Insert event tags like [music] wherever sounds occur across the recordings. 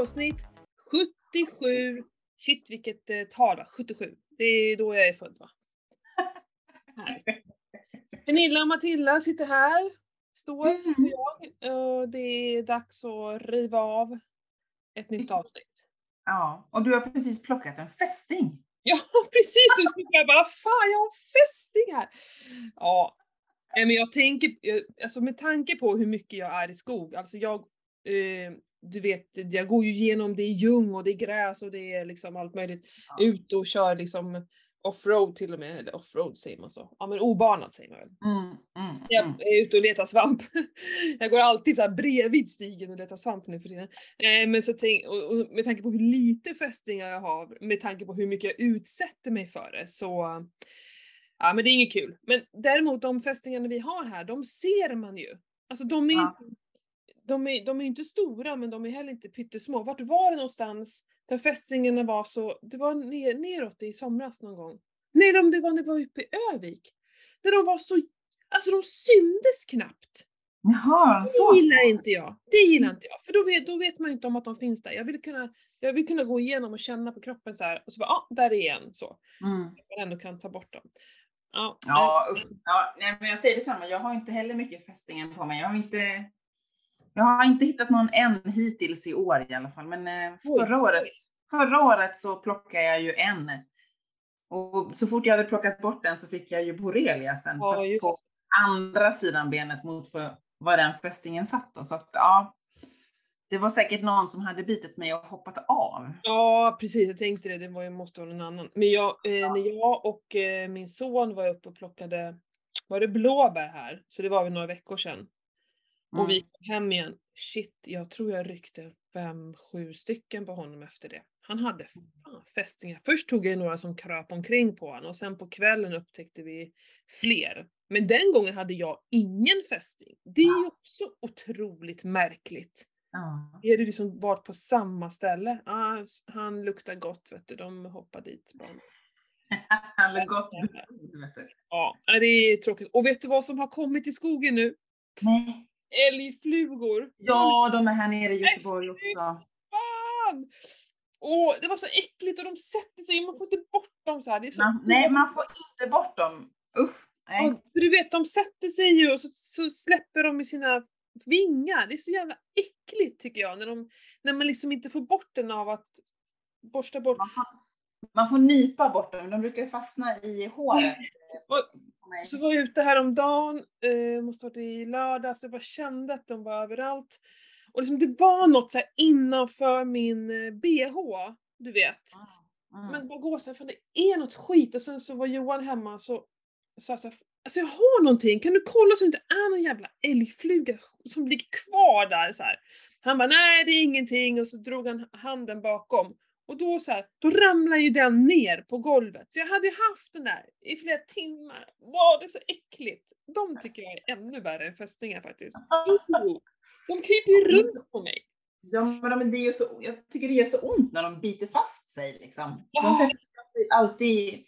avsnitt 77. Shit vilket eh, tal va? 77. Det är då jag är född va? Här. [laughs] Pernilla och Matilda sitter här, står Mm. jag. Och det är dags att riva av ett nytt avsnitt. Ja, och du har precis plockat en fästing. Ja [laughs] precis, nu skulle jag bara fan jag har en fästing här! Ja, men jag tänker, alltså med tanke på hur mycket jag är i skog, alltså jag, eh, du vet, jag går ju igenom, det är ljung och det är gräs och det är liksom allt möjligt. Ja. Ut och kör liksom offroad till och med, eller offroad säger man så? Ja men obanat säger man väl. Mm, mm, Jag mm. är ute och letar svamp. [laughs] Jag går alltid så här bredvid stigen och letar svamp nu för tiden. Eh, men så tänk, och, och med tanke på hur lite fästingar jag har, med tanke på hur mycket jag utsätter mig för det, så ja men det är inget kul. Men däremot de fästingarna vi har här, de ser man ju. Alltså de är, Ja. inte, de är, de är inte stora men de är heller inte pyttesmå. Vart var det någonstans där fästingarna var så, det var ner, neråt i somras någon gång. Nej, de, det var när vi var uppe i Övik. Där de var så, alltså de syndes knappt. Jaha, så Det gillar inte jag. Det gillar inte jag. För då vet, då vet man ju inte om att de finns där. Jag vill kunna, jag vill kunna gå igenom och känna på kroppen så här och så bara, ah, där är en så. Mm. Man ändå kan ta bort dem. Ja, Ja, usch. ja nej, men jag säger detsamma. Jag har inte heller mycket fästingar på mig. Jag har inte, jag har inte hittat någon än hittills i år i alla fall. Men eh, Oj. förra året, förra året så plockade jag ju en. Och så fort jag hade plockat bort den så fick jag ju borrelia sen. Ja, fast just på andra sidan benet mot för var den fästingen satt. Då. Så att, ja, det var säkert någon som hade bitit mig och hoppat av. Ja, precis. Jag tänkte det. Det var ju, måste vara någon annan. Men jag, eh, Ja. när jag och eh, min son var uppe och plockade, var det blåbär här? Så det var väl några veckor sedan. Mm. Och vi kom hem igen. Shit, jag tror jag ryckte fem, sju stycken på honom efter det. Han hade fan fästingar. Först tog jag några som kröp omkring på honom och sen på kvällen upptäckte vi fler. Men den gången hade jag ingen fästing. Det är ju också otroligt märkligt. Ja. Vi hade liksom varit på samma ställe. Ah, han luktar gott vet du, de hoppar dit. [laughs] Han gått blod, vet du. Ja, det är tråkigt. Och vet du vad som har kommit i skogen nu? Nej. Älgflugor! Ja, de är här nere i Göteborg också. fan! Och det var så äckligt och de sätter sig, man får inte bort dem så här. Det är så Man, nej, man får inte bort dem. Usch. Nej. Och, du vet, de sätter sig ju och så, så släpper de med sina vingar. Det är så jävla äckligt tycker jag, när, de, när man liksom inte får bort den av att borsta bort. Man, får, man får nypa bort dem, de brukar fastna i håret. [laughs] Och Så var jag ute häromdagen, eh, måste varit i lördags, jag bara kände att de var överallt. Och liksom, det var något så här innanför min eh, bh, du vet. Mm. Men bara gå såhär, för det är något skit. Och sen så var Johan hemma så sa jag såhär, alltså jag har någonting, kan du kolla så det inte är någon jävla älgfluga som ligger kvar där så här. Han bara, nej det är ingenting och så drog han handen bakom. Och då så här, då ramlar ju den ner på golvet. Så jag hade ju haft den där i flera timmar. Wow, det är så äckligt. De tycker jag är ännu värre än fästingar faktiskt. De kryper ju runt på mig. Ja, men de- det är ju så, jag tycker det gör så ont när de biter fast sig. Liksom. De sätter sig alltid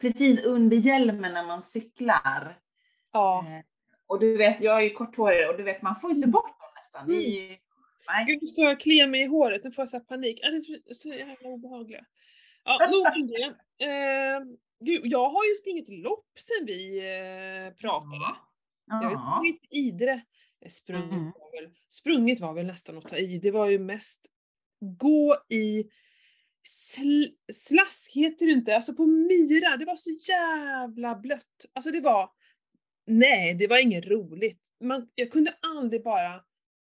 precis under hjälmen när man cyklar. Ja. Eh, Och du vet, jag är ju korthårig och du vet, man får inte bort dem nästan. Det är Mm. ju, nej. Gud, nu står jag och kliar mig i håret, nu får jag så panik. Ja, det är så- jävla obehagliga. Ja, [laughs] nog om det. Eh, gud, jag har ju sprungit lopp sen vi eh, pratade. Jag har Ja. sprungit Idre. Eh, Sprungit, Mm. var väl, sprungit var väl nästan att ta i. Det var ju mest gå i sl slask heter det inte, alltså på myra. Det var så jävla blött. Alltså det var, nej det var inget roligt. Man, jag kunde aldrig bara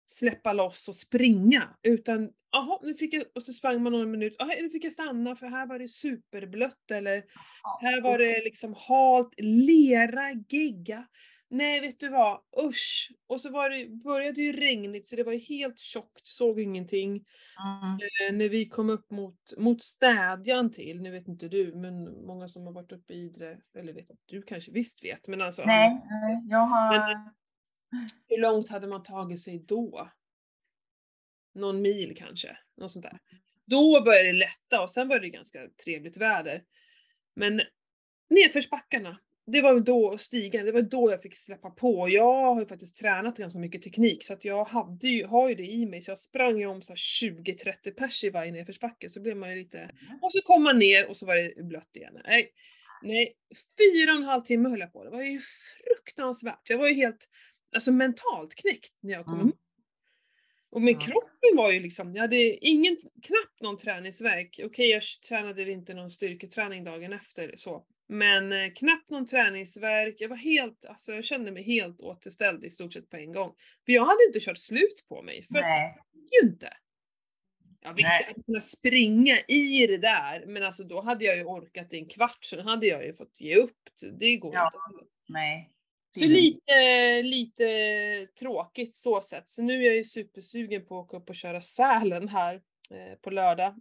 släppa loss och springa utan jaha, nu fick jag, och så sprang man någon minut, jaha, nu fick jag stanna för här var det superblött eller här var det liksom halt, lera, gegga. Nej, vet du vad? Usch! Och så var det, började ju regnigt så det var ju helt tjockt, såg ingenting. Mm. Eh, när vi kom upp mot, mot Städjan till, nu vet inte du, men många som har varit uppe i Idre, eller vet att du kanske visst vet, men alltså Nej, nej, jag har... hur långt hade man tagit sig då? Någon mil kanske, något sånt där. Då började det lätta och sen var det ganska trevligt väder. Men nedförsbackarna, det var då stigen, det var då jag fick släppa på. Jag har ju faktiskt tränat ganska mycket teknik så att jag hade ju, har ju det i mig så jag sprang ju om så här 20-30 pers i varje nedförsbacke så blev man ju lite... Mm. Och så kom man ner och så var det blött igen. Nej, nej. Fyra och en halv timme höll jag på. Det var ju fruktansvärt. Jag var ju helt, alltså mentalt knäckt när jag kom Mm. Och men Ja. kroppen var ju liksom, jag hade ingen, knappt någon träningsvärk. Okej, jag tränade inte någon styrketräning dagen efter så. Men eh, knappt någon träningsvärk. Jag var helt, alltså jag kände mig helt återställd i stort sett på en gång. För jag hade inte kört slut på mig, för Nej. det gick ju inte. Jag visste att jag kunnat springa i det där, men alltså då hade jag ju orkat i en kvart, så hade jag ju fått ge upp. Det går Ja. inte. Nej. Så lite, lite tråkigt så sett. Så nu är jag ju supersugen på att åka upp och köra Sälen här eh, på lördag.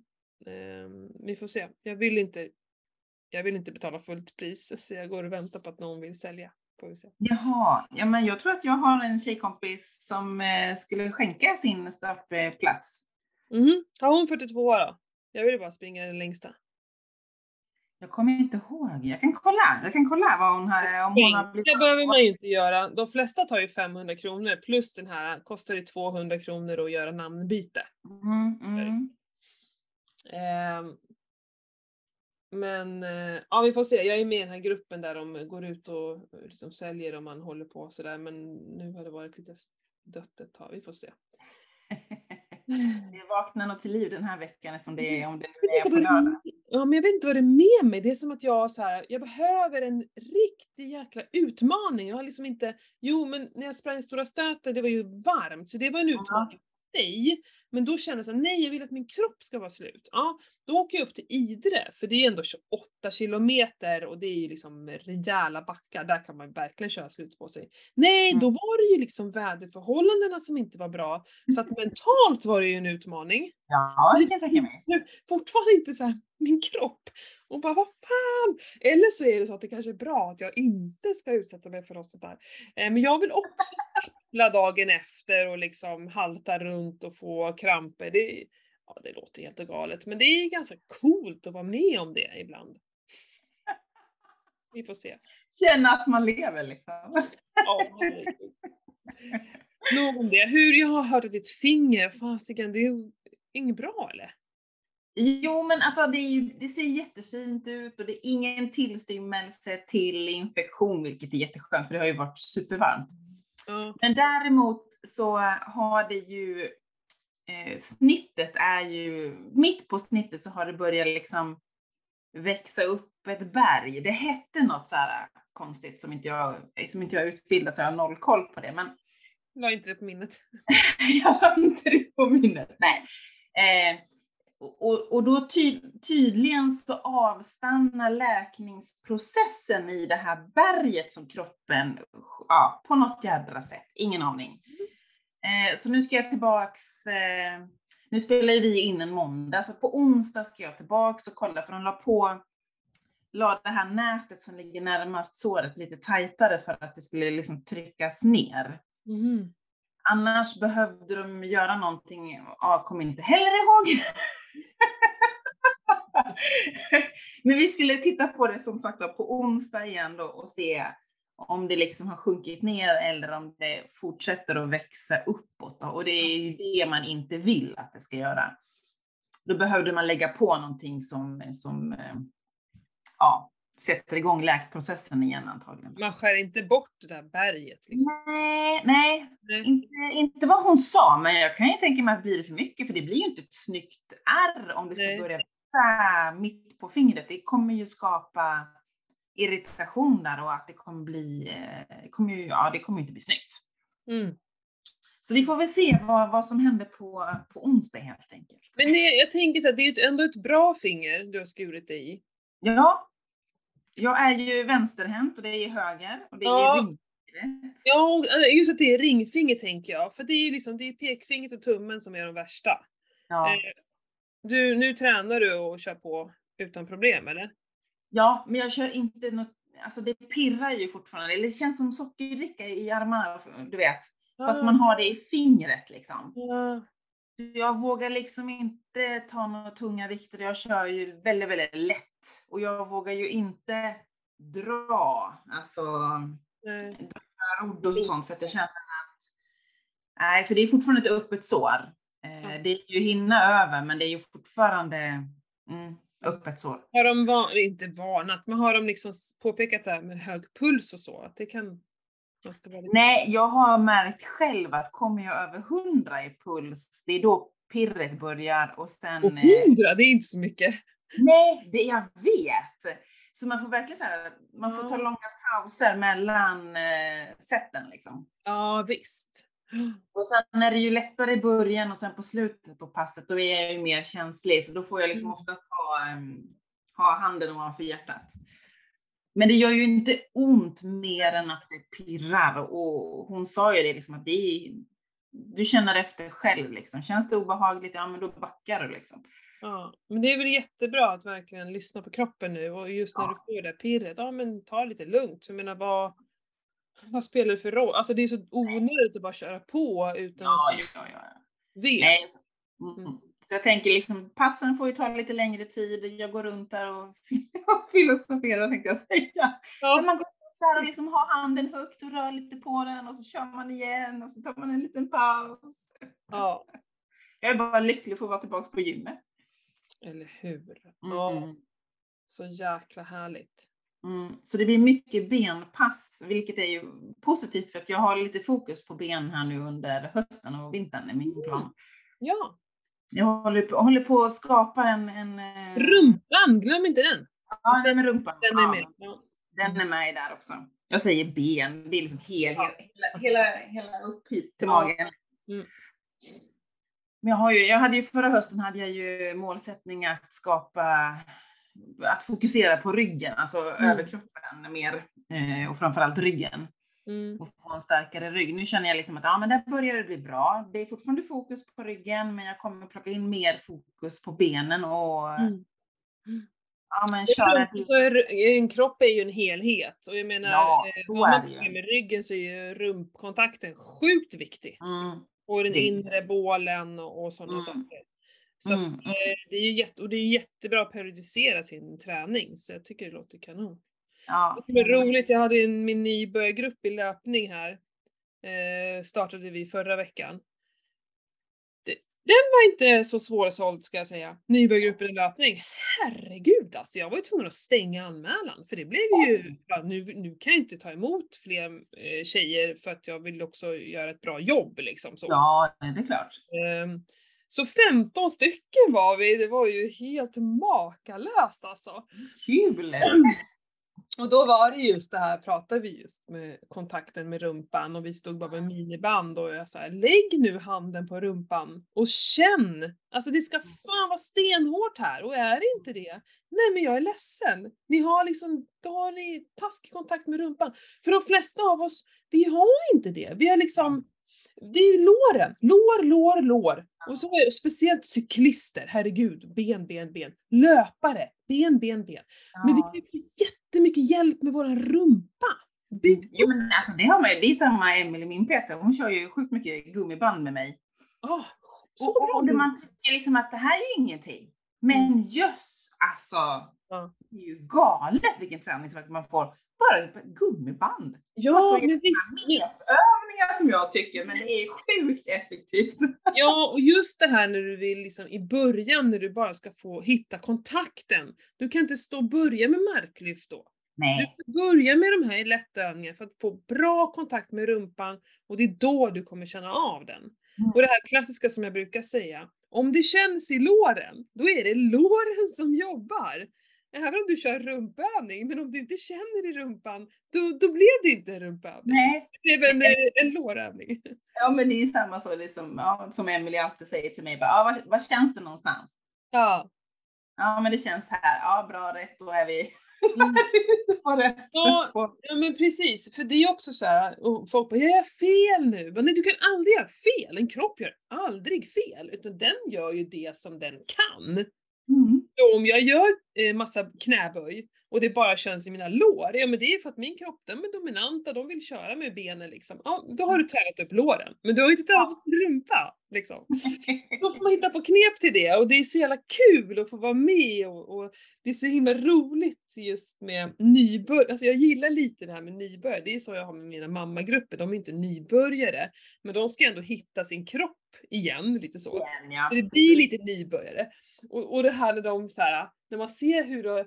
Eh, vi får se. Jag vill inte jag vill inte betala fullt pris så jag går och väntar på att någon vill sälja. Får vi se. Jaha, ja, men jag tror att jag har en tjejkompis som eh, skulle skänka sin startplats. Mhm. Har hon 42 då? Jag vill bara springa den längsta. Jag kommer inte ihåg. Jag kan kolla. Jag kan kolla vad hon har, om hon har blivit... Det behöver man ju inte göra. De flesta tar ju 500 kronor plus den här kostar det 200 kronor att göra namnbyte. Mm, mm. Ehm, men eh, ja, vi får se. Jag är med i den här gruppen där de går ut och liksom säljer om man håller på sådär. Men nu har det varit lite dött ett tag. Vi får se. [laughs] Det vaknar nog till liv den här veckan som det är om det nu är på lördag. ja, men jag vet inte vad det är med mig. Det är som att jag så här, jag behöver en riktig jäkla utmaning. Jag har liksom inte, jo men när jag sprang Stora Stöten, det var ju varmt, så det var en utmaning sig. Men då kände jag så här, nej jag vill att min kropp ska vara slut. Ja, då åker jag upp till Idre, för det är ändå 28 kilometer och det är ju liksom rejäla backar, där kan man verkligen köra slut på sig. Nej, Mm. då var det ju liksom väderförhållandena som inte var bra, så att mentalt var det ju en utmaning Ja, det kan jag tänka mig. fortfarande inte så här, min kropp. Och bara vad fan! Eller så är det så att det kanske är bra att jag inte ska utsätta mig för något sånt där. Eh, Men jag vill också stappla dagen efter och liksom halta runt och få kramper. Det, ja, det låter helt galet, men det är ganska coolt att vara med om det ibland. Vi får se. Känna att man lever liksom. Ja. Nog om det. Hur, jag har hört att ditt finger, fasiken, det är inget bra eller? Jo, men alltså det, är ju, det ser jättefint ut och det är ingen tillstymmelse till infektion, vilket är jätteskönt för det har ju varit supervarmt. Ja. Men däremot så har det ju, eh, snittet är ju, mitt på snittet så har det börjat liksom växa upp ett berg. Det hette något så här konstigt som inte jag, som inte jag utbildad så jag har noll koll på det. Men La inte det på minnet. [laughs] jag har inte det på minnet. Nej. Eh, och, och då ty, tydligen så avstannar läkningsprocessen i det här berget som kroppen, ja, på något jädra sätt, ingen aning. Eh, så nu ska jag tillbaks, eh, nu spelar ju vi in en måndag, så på onsdag ska jag tillbaks och kolla, för de la på, la det här nätet som ligger närmast såret lite tajtare för att det skulle liksom tryckas ner. Mhm. Annars behövde de göra någonting, jag kommer inte heller ihåg. [laughs] [laughs] Men vi skulle titta på det som sagt var på onsdag igen då och se om det liksom har sjunkit ner eller om det fortsätter att växa uppåt. Då. Och det är ju det man inte vill att det ska göra. Då behövde man lägga på någonting som, som eh, ja, sätter igång läkprocessen igen antagligen. Man skär inte bort det där berget liksom. Nej, nej, Nej. inte, inte vad hon sa, men jag kan ju tänka mig att blir det för mycket, för det blir ju inte ett snyggt ärr om det ska Nej. börja växa mitt på fingret. Det kommer ju skapa irritation där och att det kommer bli, eh, det kommer ju, ja det kommer inte bli snyggt. Mm. Så vi får väl se vad, vad som händer på, på onsdag helt enkelt. Men det, jag tänker så att det är ju ändå ett bra finger du har skurit dig i. Ja, jag är ju vänsterhänt och det är höger och det är Ja. ringfingret. Ja, eh, just att det är ringfinger tänker jag. För det är ju liksom, det är pekfingret och tummen som är de värsta. Ja. Eh, Du, nu tränar du och kör på utan problem eller? Ja, men jag kör inte något, alltså det pirrar ju fortfarande, eller det känns som sockerdricka i armarna, du vet. Fast man har det i fingret liksom. Ja. Jag vågar liksom inte ta några tunga vikter, jag kör ju väldigt, väldigt lätt. Och jag vågar ju inte dra, alltså dra rodd och sånt för att jag känner att, nej för det är fortfarande ett öppet sår. Ja. Det är ju hinna över men det är ju fortfarande mm, öppet sår. Har de var, inte varnat, men har de liksom påpekat det här med hög puls och så? Att det kan... Nej, jag har märkt själv att kommer jag över 100 i puls, det är då pirret börjar och sen... Och eh, hundra, det är inte så mycket. Nej, det jag vet. Så man får verkligen så här, man får ta långa pauser mellan eh, sätten liksom. Ja, visst. Och sen är det ju lättare i början och sen på slutet på passet, då är jag ju mer känslig, så då får jag liksom Mm. oftast ha, em, ha handen ovanför hjärtat. Men det gör ju inte ont mer än att det pirrar och hon sa ju det liksom att det är, du känner efter själv liksom. Känns det obehagligt, ja men då backar du liksom. Ja, men det är väl jättebra att verkligen lyssna på kroppen nu och just när Ja. du får det här pirret, ja men ta det lite lugnt. Jag menar vad, vad spelar det för roll? Alltså det är så onödigt att bara köra på utan Ja, ja, ja. ja. vet. Nej. Mm. Mm. Så jag tänker liksom, passen får ju ta lite längre tid. Jag går runt där och [laughs] och filosoferar tänkte jag säga. Ja. Men man går runt där och liksom har handen högt och rör lite på den och så kör man igen och så tar man en liten paus. Ja, [laughs] Jag är bara lycklig för att vara tillbaka på gymmet. Eller hur? Ja, Mm. så jäkla härligt. Mm. Så det blir mycket benpass, vilket är ju positivt för att jag har lite fokus på ben här nu under hösten och vintern i min plan. Ja, Jag håller på, håller på att skapa en... en eh, rumpan, glöm inte den. Ja, nej, med rumpan. Den är med. Ja. Den är med där också. Jag säger ben, det är liksom hel, Ja. hela, hela, hela upp hit till magen. Mm. Men jag, har ju, jag hade ju förra hösten hade jag ju målsättning att skapa, att fokusera på ryggen, alltså Mm. överkroppen mer eh, och framförallt ryggen Mm. och få en starkare rygg. Nu känner jag liksom att ja, men där börjar det bli bra. Det är fortfarande fokus på ryggen, men jag kommer plocka in mer fokus på benen och Mm. ja, men köra klart, ett så är, en kropp är ju en helhet och jag menar, Ja, eh, så man är det med ryggen så är ju rumpkontakten sjukt viktig. Mm, Och den Det- inre bålen och, och sådana Mm. saker. Så mm, eh, det är ju jätte, och det är jättebra att periodisera sin träning, så jag tycker det låter kanon. ja. Det var roligt, jag hade en, min nybörjargrupp i löpning här. Eh, startade vi förra veckan. Den var inte så svårsåld ska jag säga. Nybörjargruppen i löpning. Herregud alltså, jag var ju tvungen att stänga anmälan för det blev ju, nu, nu kan jag inte ta emot fler eh, tjejer för att jag vill också göra ett bra jobb liksom. Så. Ja, det är klart. Ehm, Så 15 stycken var vi, det var ju helt makalöst alltså. Kul! Och då var det just det här, pratade vi just med kontakten med rumpan och vi stod bara med miniband och jag sa lägg nu handen på rumpan och känn! Alltså det ska fan vara stenhårt här och är det inte det, nej men jag är ledsen. Ni har liksom, då har ni taskig kontakt med rumpan. För de flesta av oss, vi har inte det. Vi har liksom, det är ju låren, lår, lår, lår. Och så är, speciellt cyklister, herregud, ben, ben, ben. Löpare, ben, ben, ben. Men vi fick ju jättemycket hjälp med våran rumpa. Bygg Jo men alltså det har man ju, det är samma Emelie, min Peter, hon kör ju sjukt mycket gummiband med mig. Ah, så Och, och, man tycker liksom att det här är ingenting. Men jöss, alltså. Ja. Det är ju galet vilken träningsvärk man får. Bara gummiband. Ja, men visst. men- Övningar som jag tycker, men det är sjukt effektivt. [laughs] Ja, och just det här när du vill liksom i början när du bara ska få hitta kontakten. Du kan inte stå och börja med marklyft då. Du Nej. ska börja med de här lätta övningarna för att få bra kontakt med rumpan och det är då du kommer känna av den. Mm. Och det här klassiska som jag brukar säga, om det känns i låren, då är det låren som jobbar. Även om du kör rumpövning, men om du inte känner i rumpan, då, då blev det inte en rumpövning. Nej. Det blev en, eh, en lårövning. Ja men det är ju samma så liksom, ja, som Emelie alltid säger till mig. Bara, ja, var, var känns det någonstans? Ja. Ja men det känns här. Ja bra rätt, då är vi [laughs] Mm. på rätt Ja. spår. Ja men precis, för det är också så här, och folk bara “jag gör fel nu”. Men nej, du kan aldrig göra fel, en kropp gör aldrig fel. Utan den gör ju det som den kan. Mm. Så om jag gör eh, massa knäböj och det bara känns i mina lår, ja men det är för att min kropp, de är dominanta, de vill köra med benen liksom. Ja, då har du tränat upp låren. Men du har ju inte tränat upp rumpa liksom. [laughs] Då får man hitta på knep till det och det är så jävla kul att få vara med och, och det är så himla roligt just med nybörjare. Alltså jag gillar lite det här med nybörjare. Det är så jag har med mina mammagrupper. De är inte nybörjare, men de ska ändå hitta sin kropp igen, lite så. Igen, ja. Så det blir lite nybörjare. Och, och det här när de så här, när man ser hur de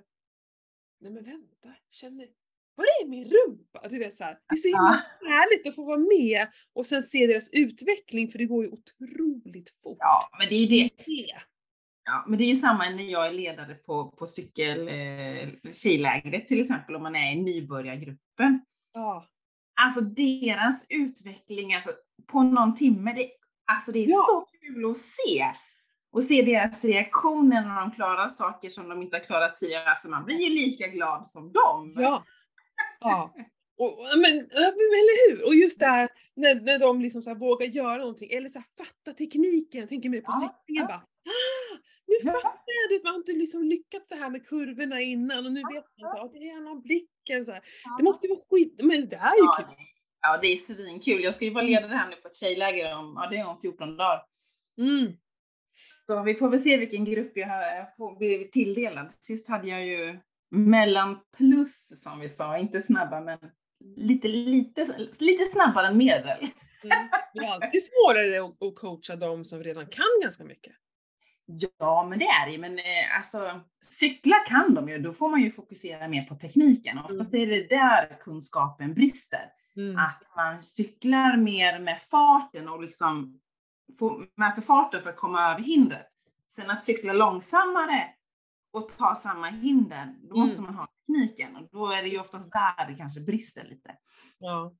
Nej men vänta, känner, var är min rumpa? Du vet så här, det är så himla härligt att få vara med och sen se deras utveckling för det går ju otroligt fort. Ja, men det är det. Ja, men det är ju samma när jag är ledare på, på cykel, eh, till exempel, om man är i nybörjargruppen. Ja. Alltså deras utveckling alltså, på någon timme, det, alltså det är Ja. så kul att se. Och se deras reaktioner när de klarar saker som de inte har klarat tidigare. Alltså man blir ju lika glad som dem. Ja. ja. Och, men, eller hur? Och just där när, när de liksom så vågar göra någonting eller så fatta tekniken, jag tänker mer på Ja, cyklingen ja. bara ah, nu Ja. fattar jag det, man har inte liksom lyckats så här med kurvorna innan och nu vet man ah, det är någon blicken så här. Det måste ju vara skit, men det här är ju kul. ja, det är svinkul. Jag ska ju vara ledare här nu på ett tjejläger om, ja, det är om 14 dagar. Mm. Så vi får väl se vilken grupp jag har- jag får bli tilldelad. Sist hade jag ju mellan plus som vi sa, inte snabba men lite, lite, lite snabbare än medel. Mm. Det är alltid svårare att, coacha de som redan kan ganska mycket. Ja, men det är det ju. Men eh, alltså, cykla kan de ju, då får man ju fokusera mer på tekniken. Oftast är det där kunskapen brister. Mm. Att man cyklar mer med farten och liksom får med sig farten för att komma över hindret. Sen att cykla långsammare och ta samma hinder, då Mm. måste man ha tekniken. Och då är det ju oftast där det kanske brister lite. Ja.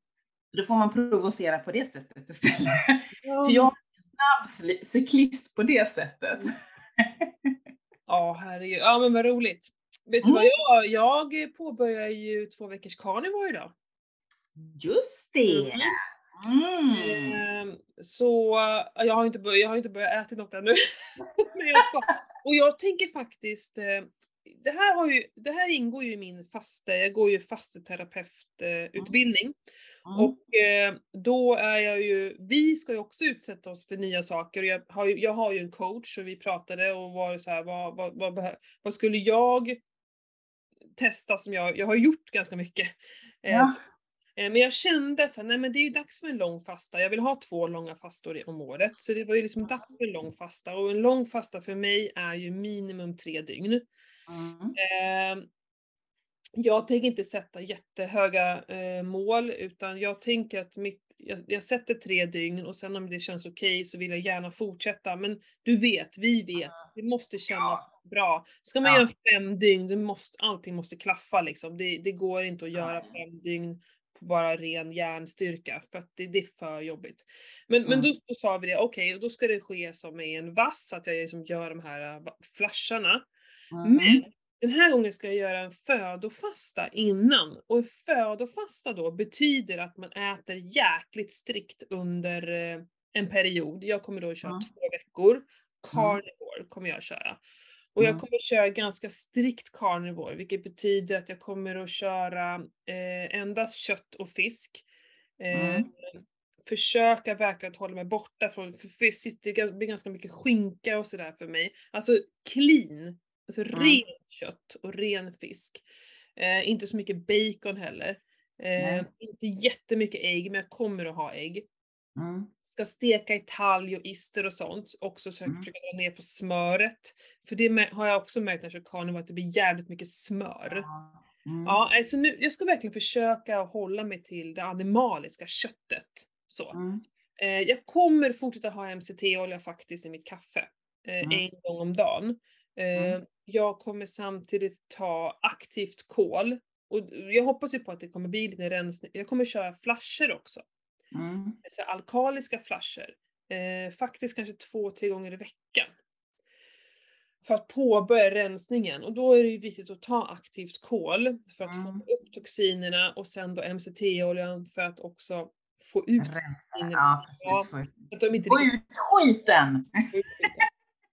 Då får man provocera på det sättet istället. Ja. För jag är en snabb cy- cyklist på det sättet. Ja, herregud. Ja, men vad roligt. Vet du Mm. vad, jag, jag påbörjar ju två veckors carnivore idag. Just det! Mm. Ehm, Så jag har inte, bör- jag har inte börjat äta något ännu. [laughs] Men jag ska. Och jag tänker faktiskt, eh, det här, har ju, det här ingår ju i min faste, jag går ju fasteterapeututbildning. Mm. Och eh, då är jag ju, vi ska ju också utsätta oss för nya saker jag har ju, jag har ju en coach och vi pratade och var så här, vad, vad, vad, vad skulle jag testa som jag, jag har gjort ganska mycket. Eh, Ja. Eh, Men jag kände att nej men det är dags för en lång fasta. Jag vill ha två långa fastor om året. Så det var ju liksom dags för en lång fasta. Och en lång fasta för mig är ju minimum tre dygn. Mm. Eh, jag tänker inte sätta jättehöga eh, mål utan jag tänker att mitt, jag, jag sätter tre dygn och sen om det känns okej så vill jag gärna fortsätta. Men du vet, vi vet, det måste kännas bra. Ska man Ja. göra fem dygn, det måste, allting måste klaffa liksom. Det, det går inte att göra Ja. fem dygn på bara ren hjärnstyrka för att det, det är för jobbigt. Men, men Mm. då, då sa vi det, okej, och då ska det ske som i en vass, att jag liksom gör de här äh, flasharna. Mm. Men den här gången ska jag göra en födofasta innan. Och en födofasta då betyder att man äter jäkligt strikt under eh, en period. Jag kommer då köra Mm. två veckor. Carnivore kommer jag köra. Och jag Mm. kommer köra ganska strikt carnivore, vilket betyder att jag kommer att köra eh, endast kött och fisk. Eh, Mm. Försöka verkligen att hålla mig borta från, för fisk, det blir ganska mycket skinka och sådär för mig. Alltså clean, alltså Mm. ren kött och ren fisk. Eh, inte så mycket bacon heller. Eh, Nej. inte jättemycket ägg, men jag kommer att ha ägg. Mm. Ska steka i talg och ister och sånt. Också så Mm. försöka dra ner på smöret. För det har jag också märkt när jag kör carnivore, att det blir jävligt mycket smör. Mm. Ja, alltså nu, jag ska verkligen försöka hålla mig till det animaliska köttet. Så. Mm. Eh, jag kommer fortsätta ha MCT-olja faktiskt i mitt kaffe. Eh, Mm. En gång om dagen. Eh, Mm. Jag kommer samtidigt ta aktivt kol. Och jag hoppas ju på att det kommer bli lite rensning. Jag kommer köra flasher också. Mm. Så alkaliska flasher. Eh, faktiskt kanske två, tre gånger i veckan. För att påbörja rensningen. Och då är det ju viktigt att ta aktivt kol för att Mm. få upp toxinerna och sen då MCT-oljan för att också få ut toxinerna. Ja, precis. Så att de inte Få ut skiten! Ja,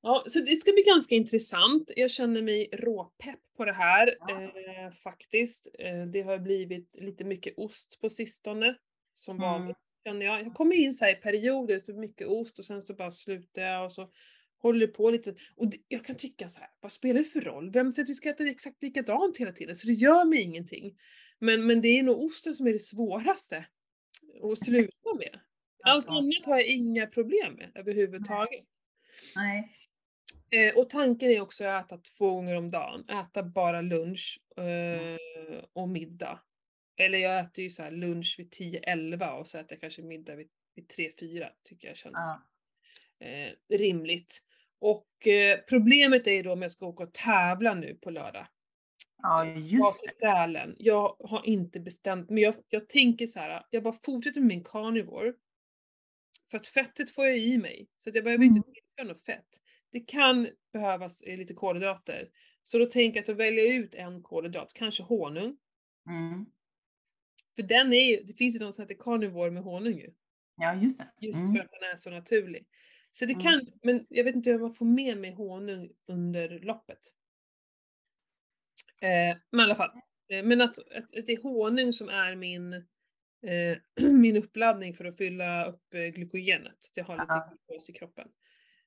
Ja, så det ska bli ganska intressant. Jag känner mig råpepp på det här Ja. eh, faktiskt. Eh, det har blivit lite mycket ost på sistone, som Mm. vanligt känner jag. Jag kommer in så i perioder, så mycket ost och sen så bara slutar jag och så håller på lite. Och det, jag kan tycka så här, vad spelar det för roll? Vem säger att vi ska äta exakt likadant hela tiden? Så det gör mig ingenting. Men, men det är nog osten som är det svåraste att sluta med. Allt annat har jag inga problem med överhuvudtaget. Nej. Eh, och tanken är också att äta två gånger om dagen. Äta bara lunch eh, och middag. Eller jag äter ju så lunch vid 10-11 och så äter jag kanske middag vid, vid 3-4. Tycker jag känns Ja. eh, rimligt. Och eh, problemet är ju då om jag ska åka och tävla nu på lördag. ja, Vara just det. Sälen. Jag har inte bestämt, men jag, jag tänker så här. jag bara fortsätter med min carnivore. För att fettet får jag i mig. Så att jag behöver inte tillföra något fett. Det kan behövas eh, lite kolhydrater. Så då tänker jag att jag väljer ut en kolhydrat, kanske honung. Mm. För den är ju, det finns ju någon som heter carnivore med honung ju. Ja, just det. Just Mm. för att den är så naturlig. Så det Mm. kan, men jag vet inte hur man får med mig honung under loppet. Eh, men i alla fall. Eh, men att, att, att det är honung som är min, eh, [clears throat] min uppladdning för att fylla upp eh, glykogenet. Att jag har lite Ja. glukos i kroppen.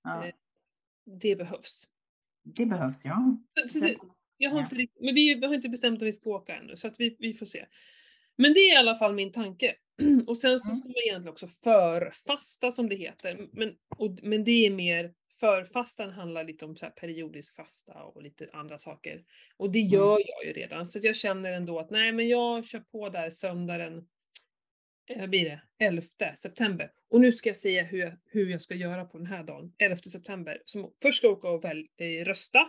Ja. Eh, Det behövs. Det behövs, ja. Så- så det- Jag har inte, men vi, vi har inte bestämt om vi ska åka ännu, så att vi, vi får se. Men det är i alla fall min tanke. [clears throat] Och sen så ska man egentligen också förfasta som det heter. Men, och, men det är mer, förfastan handlar lite om så här periodisk fasta och lite andra saker. Och det gör jag ju redan, så jag känner ändå att nej men jag kör på där söndagen, eh, vad blir det, 11 september. Och nu ska jag säga hur jag, hur jag ska göra på den här dagen, 11 september. Så först ska jag åka och väl, eh, rösta.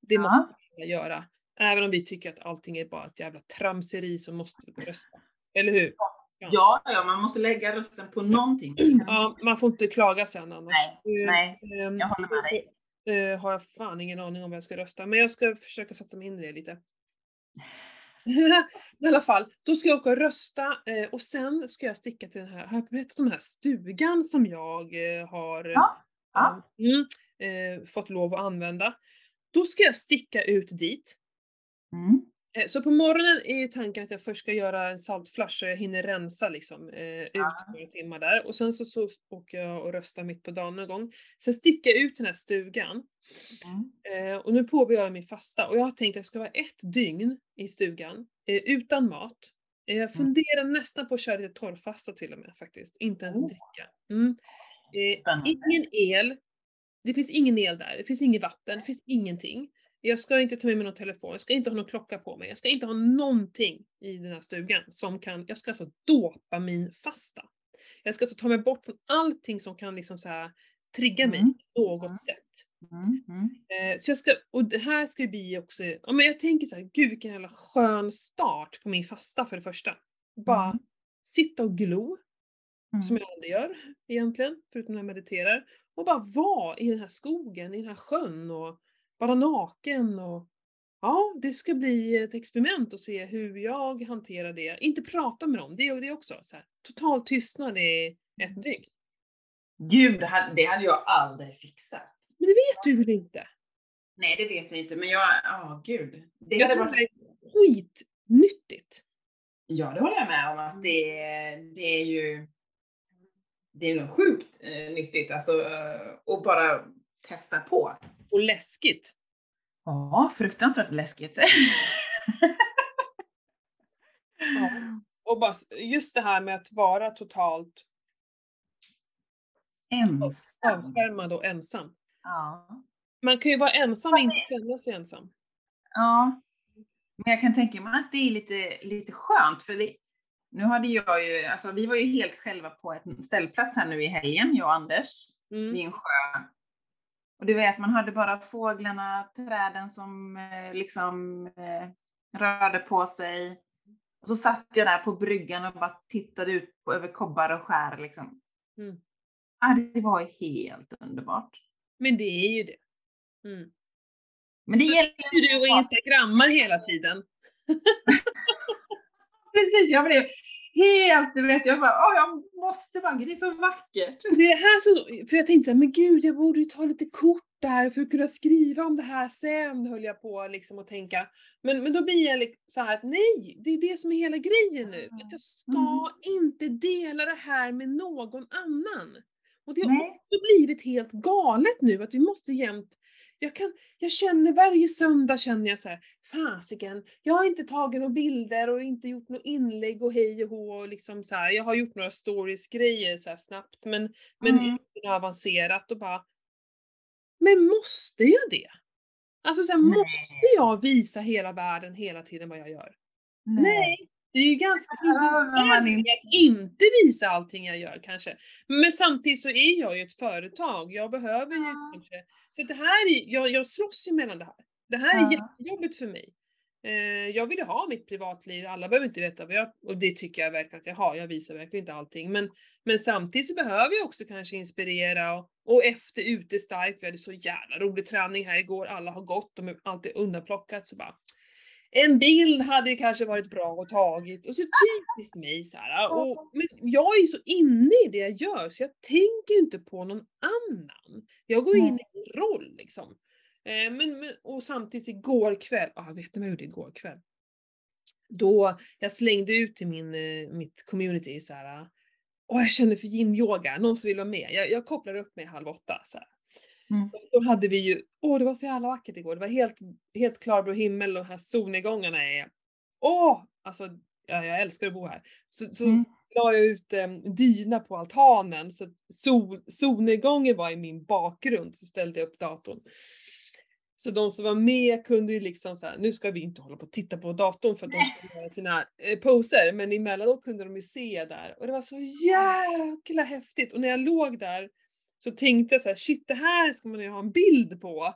Det Ja. måste alla göra. Även om vi tycker att allting är bara ett jävla tramseri så måste vi rösta. Eller hur? Ja, ja, man måste lägga rösten på någonting. Ja, man får inte klaga sen annars. Nej, Eh, nej, ehm, jag håller med dig. eh, har jag fan ingen aning om vad jag ska rösta, men jag ska försöka sätta mig in i det lite. [laughs] I alla fall, då ska jag åka och rösta eh, och sen ska jag sticka till den här, har jag berättat om den här stugan som jag eh, har Ja, ja. mm, fått lov att använda. Då ska jag sticka ut dit. Mm. Eh, Så på morgonen är ju tanken att jag först ska göra en saltflush så jag hinner rensa liksom eh, ut Ja. några timmar där. Och sen så, så åker jag och röstar mitt på dagen någon gång. Sen sticker jag ut den här stugan. Mm. Eh, och nu påbörjar jag min fasta och jag har tänkt att jag ska vara ett dygn i stugan eh, utan mat. Jag funderar nästan på att köra lite torrfasta till och med faktiskt, inte ens Oh. dricka. Mm. Ingen el. Det finns ingen el där, det finns inget vatten, det finns ingenting. Jag ska inte ta med mig någon telefon, jag ska inte ha någon klocka på mig, jag ska inte ha någonting i den här stugan som kan, jag ska alltså dopa min fasta. Jag ska alltså ta mig bort från allting som kan liksom så här trigga mig Mm. på något Mm. sätt. Mm. Mm. Eh, så jag ska, och det här ska ju bli också, ja men jag tänker så här, gud vilken jävla skön start på min fasta för det första. Bara Mm. sitta och glo, som Mm. jag aldrig gör egentligen, förutom när jag mediterar. Och bara vara i den här skogen, i den här sjön och vara naken och ja, det ska bli ett experiment att se hur jag hanterar det. Inte prata med dem, det är det också. Så här, total tystnad i ett Mm. dygn. Gud, det hade, jag aldrig fixat. Men det vet du väl inte? Nej, det vet jag inte, men jag, ja gud. Det Jag tror varit, det är skitnyttigt. ja, det håller jag med om att det, det är ju, det är nog sjukt eh, nyttigt alltså eh, att bara testa på. Och läskigt. Ja, fruktansvärt läskigt. Ja. Och bara, just det här med att vara totalt Ensam. avskärmad och ensam. Ja. Man kan ju vara ensam och inte känna sig ensam. Ja. Men jag kan tänka mig att det är lite, lite skönt för det, nu hade jag ju, alltså vi var ju helt själva på en ställplats här nu i helgen, jag och Anders, Mm. vid en sjö. Och du vet, man hörde bara fåglarna, träden som eh, liksom eh, rörde på sig. Och så satt jag där på bryggan och bara tittade ut på, över kobbar och skär liksom. Mm. Ja, det var helt underbart. Men det är ju det. Mm. Men det gäller Du och instagrammar hela tiden. [laughs] precis, jag blev helt, du vet, jag bara, åh jag måste bara, det är så vackert. Det är här som, för jag tänkte såhär, men gud jag borde ju ta lite kort det här för att kunna skriva om det här sen, höll jag på liksom att tänka. Men, men då blir jag så här att nej, det är det som är hela grejen nu. Att jag ska Mm. inte dela det här med någon annan. Och det har Nej. också blivit helt galet nu att vi måste jämt jag, kan, jag känner varje söndag känner jag så här, fasiken, jag har inte tagit några bilder och inte gjort något inlägg och hej och hå och liksom så här. jag har gjort några stories-grejer så snabbt men, men Mm. inte avancerat och bara, men måste jag det? Alltså så här, Nej. måste jag visa hela världen hela tiden vad jag gör? Nej, det är ju ganska inte. att inte visa allting jag gör kanske. Men samtidigt så är jag ju ett företag, jag behöver ju Ja. kanske... Så det här är, jag, jag slåss ju mellan det här. Det här är Ja. jättejobbigt för mig. Eh, jag vill ju ha mitt privatliv, alla behöver inte veta vad jag... Och det tycker jag verkligen att jag har, jag visar verkligen inte allting. Men, men samtidigt så behöver jag också kanske inspirera och, och efter ute starkt, vi hade så jävla rolig träning här igår, alla har gått, de är alltid undanplockat så bara en bild hade kanske varit bra att tagit och så typiskt mig så här. Och, men jag är ju så inne i det jag gör så jag tänker inte på någon annan. Jag går in i min roll liksom. Eh, men, men, och samtidigt igår kväll, ah, vet ni vad jag gjorde igår kväll? Då jag slängde ut till min, eh, mitt community så här. Åh, jag känner för yin-yoga, någon som vill vara med. Jag, jag kopplar upp mig halv åtta. Så här. Mm. Då hade vi ju, åh det var så jävla vackert igår. Det var helt, helt klarblå himmel och de här solnedgångarna är, åh! Alltså, ja, jag älskar att bo här. Så, så Mm. la jag ut en dyna på altanen så sol, solnedgången var i min bakgrund, så ställde jag upp datorn. Så de som var med kunde ju liksom så här, nu ska vi inte hålla på och titta på datorn för att de ska göra sina eh, poser, men emellanåt kunde de ju se där och det var så jäkla häftigt. Och när jag låg där så tänkte jag så här, shit det här ska man ju ha en bild på.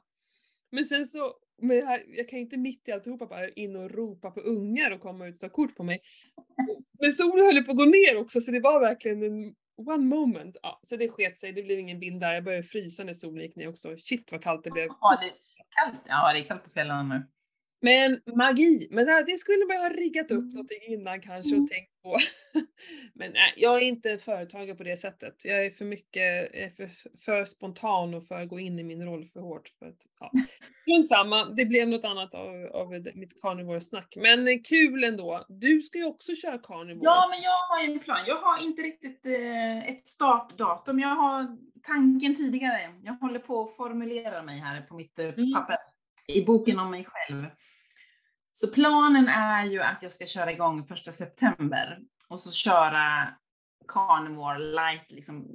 Men sen så, men jag, jag kan inte mitt i alltihopa bara in och ropa på ungar och komma ut och ta kort på mig. Men solen höll ju på att gå ner också så det var verkligen en one moment. Ja, så det sket sig, det blev ingen bild där. Jag började frysa när solen gick ner också. Shit vad kallt det blev. Ja, det är kallt. Ja, det är kallt på kvällarna nu. Men magi, men det, skulle man ha riggat upp Mm. någonting innan kanske Mm. och tänkt på. [laughs] men nej, jag är inte företagare på det sättet. Jag är för mycket, är för, för spontan och för att gå in i min roll för hårt. För att, ja. [laughs] Strunt samma, det blev något annat av, av mitt carnivore-snack. Men kul ändå. Du ska ju också köra carnivore. Ja, men jag har ju en plan. Jag har inte riktigt eh, ett startdatum. Jag har tanken tidigare. Jag håller på att formulera mig här på mitt eh, Mm. I boken om mig själv. Så planen är ju att jag ska köra igång första september och så köra carnivore light, liksom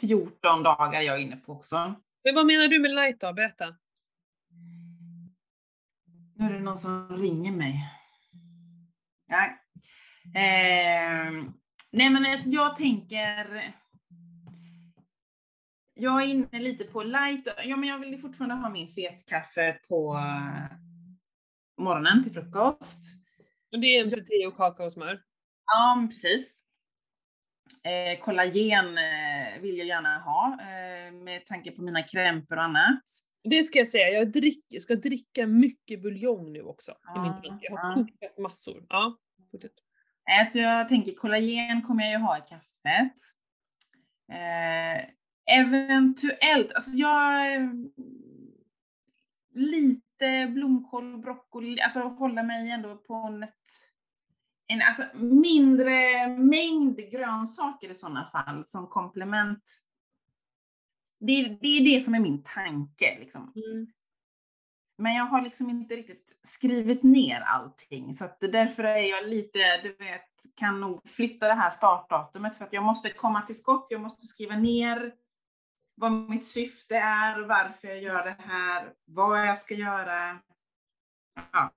14 dagar jag är inne på också. Men vad menar du med light då? Berätta. Nu är det någon som ringer mig. Nej. Eh, nej men alltså jag tänker... Jag är inne lite på light. Ja men jag vill fortfarande ha min fetkaffe på eh, morgonen till frukost. Och det är MCT och kakaosmör. Ja precis. Eh, kollagen eh, vill jag gärna ha eh, med tanke på mina krämpor och annat. Det ska jag säga, jag, drick, ska dricka mycket buljong nu också. I min tanke. Jag har kokat massor. Ja. Eh, Så jag tänker kollagen kommer jag ju ha i kaffet. Eh, eventuellt, alltså jag... Lite blomkål, broccoli, alltså hålla mig ändå på en, ett, en alltså mindre mängd grönsaker i sådana fall som komplement. Det, det är det som är min tanke liksom. Mm. Men jag har liksom inte riktigt skrivit ner allting så att därför är jag lite, du vet, kan nog flytta det här startdatumet för att jag måste komma till skott, jag måste skriva ner vad mitt syfte är, varför jag gör det här, vad jag ska göra. Ja.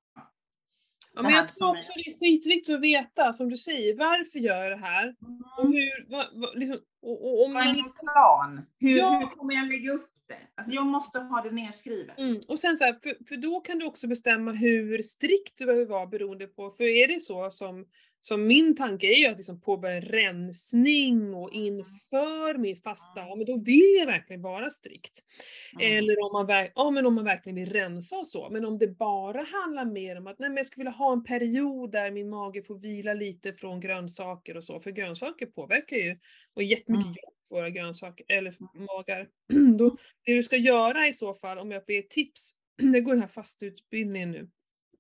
Ja, men jag tror också det är skitviktigt att veta, som du säger, varför gör jag det här? Och Mm. hur, va, va, liksom, och, och om Vad är min plan? Hur, Ja. hur kommer jag lägga upp det? Alltså jag måste ha det nedskrivet. mm, och sen så här, för, för då kan du också bestämma hur strikt du behöver vara beroende på, för är det så som, som min tanke är ju att liksom påbörja en rensning och inför min fasta, ja men då vill jag verkligen vara strikt. Mm. Eller om man, ja, men om man verkligen vill rensa och så. Men om det bara handlar mer om att nej, men jag skulle vilja ha en period där min mage får vila lite från grönsaker och så. För grönsaker påverkar ju och jättemycket Mm. jobb våra grönsaker, eller magar. [clears throat] Då, det du ska göra i så fall, om jag får ge tips, [clears throat] det går den här fastutbildningen nu.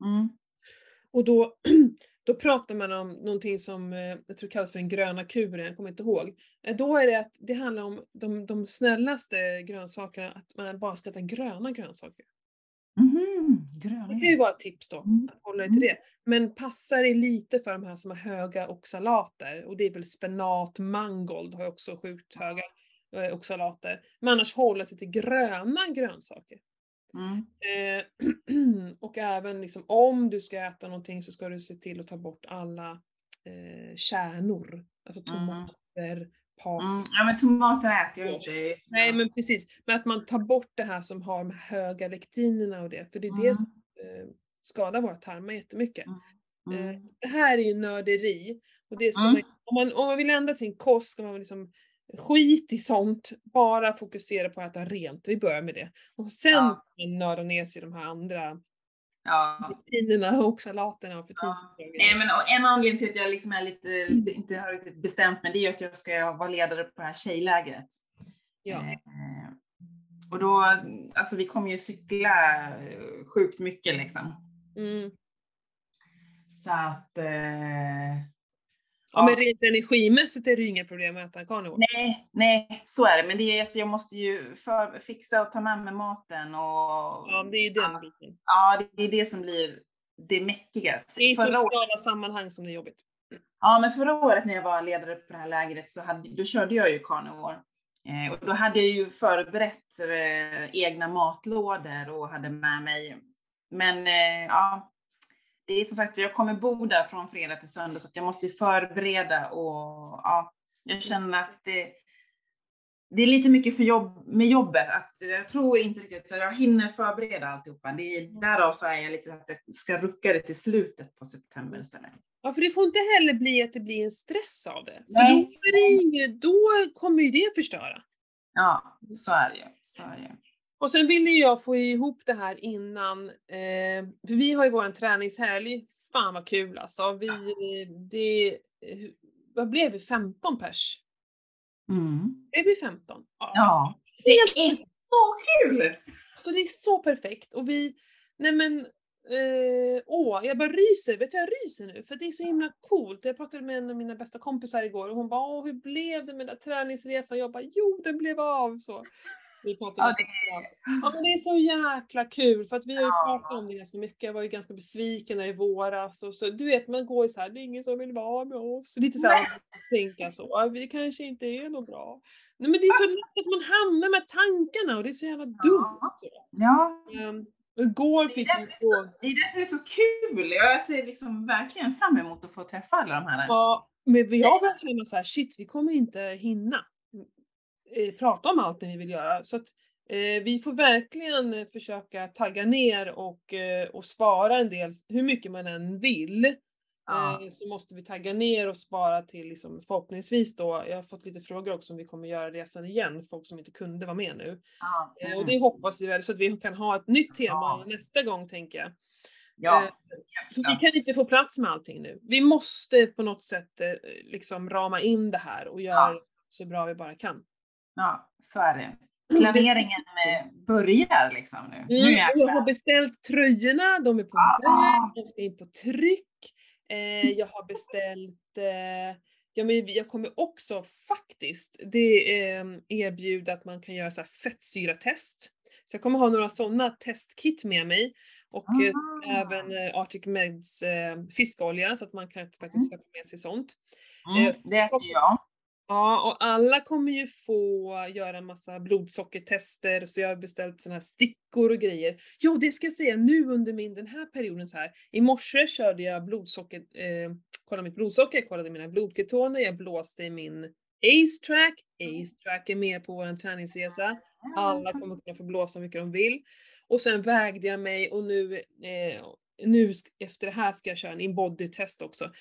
Mm. Och då, [clears throat] då pratar man om någonting som eh, jag tror kallas för den gröna kuren, jag kommer inte ihåg. Eh, Då är det att det handlar om de, de snällaste grönsakerna, att man bara ska äta gröna grönsaker. Mhm, gröna. Det kan ju vara ett tips då, Mm. att hålla dig till det. Men passa dig lite för de här som har höga oxalater, och det är väl spenat, mangold har också sjukt höga eh, oxalater. Men annars hålla sig till gröna grönsaker. Mm. Eh, [clears throat] och även liksom, om du ska äta någonting så ska du se till att ta bort alla eh, kärnor. Alltså Mm. tomater, paprika. Mm. Ja men tomater äter jag inte. Nej men precis, men att man tar bort det här som har de höga lektinerna och det, för det är det som eh, skadar våra tarmar jättemycket. Mm. Eh, Mm. det här är ju nörderi. Och det ska Mm. man, om, man, om man vill ändra sin kost ska man liksom skit i sånt, bara fokusera på att äta rent. Vi börjar med det. Och sen Ja. nörda ner sig i de här andra Ja. vitaminerna och salaterna och förtinsbolagen. Nej men och en anledning till att jag liksom är lite, inte har riktigt bestämt mig, det är att jag ska vara ledare på det här tjejlägret. Ja. Eh, och då, alltså vi kommer ju cykla eh, sjukt mycket liksom. Mm. Så att, eh, Ja, men rent energimässigt är det ju inga problem att äta carnivore. nej, nej, så är det. Men det är att jag måste ju för, fixa och ta med mig maten och Ja, det är ju den biten. ja, det är det som blir det mäckiga. Det är i sociala sammanhang som det är jobbigt. Ja, men förra året när jag var ledare på det här lägret så hade, då körde jag ju carnivore. Eh, och då hade jag ju förberett eh, egna matlådor och hade med mig. Men eh, ja, det är som sagt, jag kommer bo där från fredag till söndag så jag måste förbereda och ja, jag känner att det, det är lite mycket för jobb, med jobbet. Att jag tror inte riktigt att jag hinner förbereda alltihopa. Det är, därav så är jag lite att jag ska rucka det till slutet på september istället. Ja, för det får inte heller bli att det blir en stress av det. För då, det då kommer ju det förstöra. Ja, så är det ju. Så är det ju. Och sen ville jag få ihop det här innan, eh, för vi har ju våran träningshelg. Fan vad kul alltså. Vi, det, vad blev vi? 15 pers? Mm. Är vi 15? Ja, det är så kul! Så det är så perfekt. Och vi, nej men, eh, åh, jag bara ryser. Vet du, jag ryser nu. För det är så himla coolt. Jag pratade med en av mina bästa kompisar igår och hon bara, åh hur blev det med den där träningsresan? Jag bara, jo den blev av så. Vi pratade Ja, mycket. ja men det är så jäkla kul för att vi har ju pratat om det ganska mycket. Jag var ju ganska besviken där i våras och så, du vet man går ju så här, det är ingen som vill vara med oss. Lite så här, tänka så, vi kanske inte är något bra. Nej men det är så lätt att man hamnar med tankarna och det är så jävla dumt. Ja, Um, igår det fick är, vi därför, fråga, det är därför det är så kul. Jag ser liksom verkligen fram emot att få träffa alla de här. ja, men vi har känna så här, shit vi kommer inte hinna prata om allt det vi vill göra. Så att eh, vi får verkligen eh, försöka tagga ner och, eh, och spara en del, hur mycket man än vill. Ja. Eh, så måste vi tagga ner och spara till liksom, förhoppningsvis då, jag har fått lite frågor också om vi kommer göra resan igen, folk som inte kunde vara med nu. Ja, Eh, mm. och det hoppas vi väl, så att vi kan ha ett nytt tema Ja. nästa gång tänker jag. ja, eh, Så vi kan inte få plats med allting nu. Vi måste på något sätt eh, liksom rama in det här och göra så bra vi bara kan. Ja, så är det. Planeringen eh, börjar liksom nu. nu Mm, och jag jäklar. har beställt tröjorna, de är på Ah. väg, de ska in på tryck. Eh, jag har beställt, eh, ja men jag kommer också faktiskt, det eh, erbjuder att man kan göra så här fettsyratest. Så jag kommer ha några sådana testkit med mig. Och eh, Ah. även eh, Arctic Meds eh, fiskolja så att man kan faktiskt släppa med sig sånt. Mm, det äter jag. Ja, och alla kommer ju få göra en massa blodsockertester, så jag har beställt såna här stickor och grejer. Jo, det ska jag säga, nu under min, den här perioden så här. I morse körde jag blodsocker, eh, kollade mitt blodsocker, kollade mina blodketoner, jag blåste i min Ace Track. Ace Track är med på vår träningsresa. Alla kommer kunna få blåsa hur mycket de vill. Och sen vägde jag mig och nu, eh, nu efter det här ska jag köra en in-body-test också.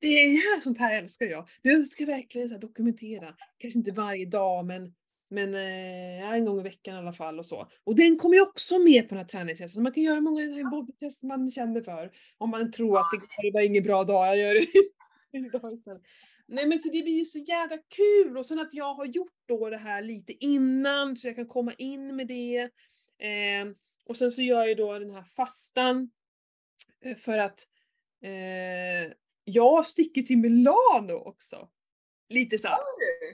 Det är sånt här älskar jag. Jag ska verkligen så här, dokumentera. Kanske inte varje dag men, men eh, en gång i veckan i alla fall och så. Och den kommer ju också med på den här träningstesten. Man kan göra många in-body-test man känner för. Om man tror att det, var ingen bra dag, jag gör det [laughs] idag istället. Nej men så det blir ju så jävla kul och sen att jag har gjort då det här lite innan så jag kan komma in med det. Eh, och sen så gör jag då den här fastan för att eh, jag sticker till Milano också. Lite såhär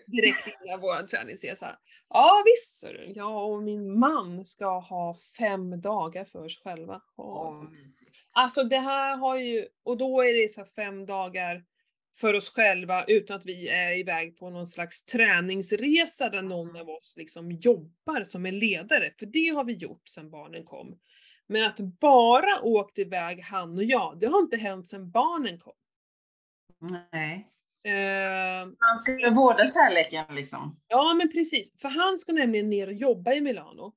direkt innan vår träningsresa. Ja visst du. Jag och min man ska ha fem dagar för oss själva. Åh, Alltså det här har ju, och då är det så fem dagar för oss själva utan att vi är iväg på någon slags träningsresa där någon av oss liksom jobbar som en ledare, för det har vi gjort sedan barnen kom. Men att bara åkt iväg han och jag, det har inte hänt sedan barnen kom. Nej. Man ska ju vårda kärleken liksom. ja men precis, för han ska nämligen ner och jobba i Milano.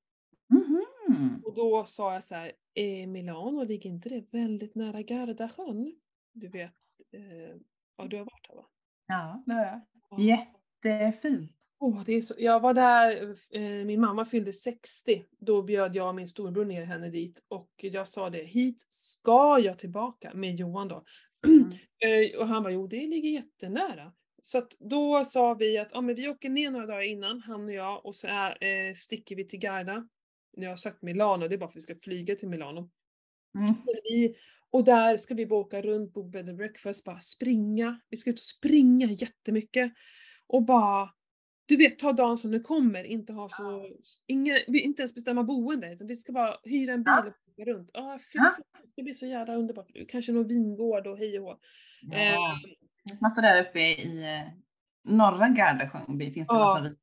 Mhm. Och då sa jag så här, eh, Milano, ligger inte det väldigt nära Gardasjön? Du vet, eh, ja du har varit här va? Ja, det är Ja. jättefint. Åh, det är så, jag var där, eh, min mamma fyllde 60, då bjöd jag min storbror ner henne dit och jag sa det, hit ska jag tillbaka med Johan då. Mm. [clears throat] Eh, och han var jo det ligger jättenära. Så att då sa vi att ja, men vi åker ner några dagar innan, han och jag, och så är, eh, sticker vi till Garda. Nu har jag sagt Milano, det är bara för att vi ska flyga till Milano. Mm. Vi, och där ska vi bara åka runt på bed and breakfast, bara springa. Vi ska ut och springa jättemycket. Och bara, du vet, ta dagen som den kommer, inte ha så, inga, vi- inte ens bestämma boende, utan vi ska bara hyra en bil Ja. och åka runt. Ah, fy Ja. det ska bli så jävla underbart. Kanske någon vingård och hej och hå. Ja. Eh, Det finns massa där uppe i eh, norra Gardasjön. Finns det Ja. massa vin.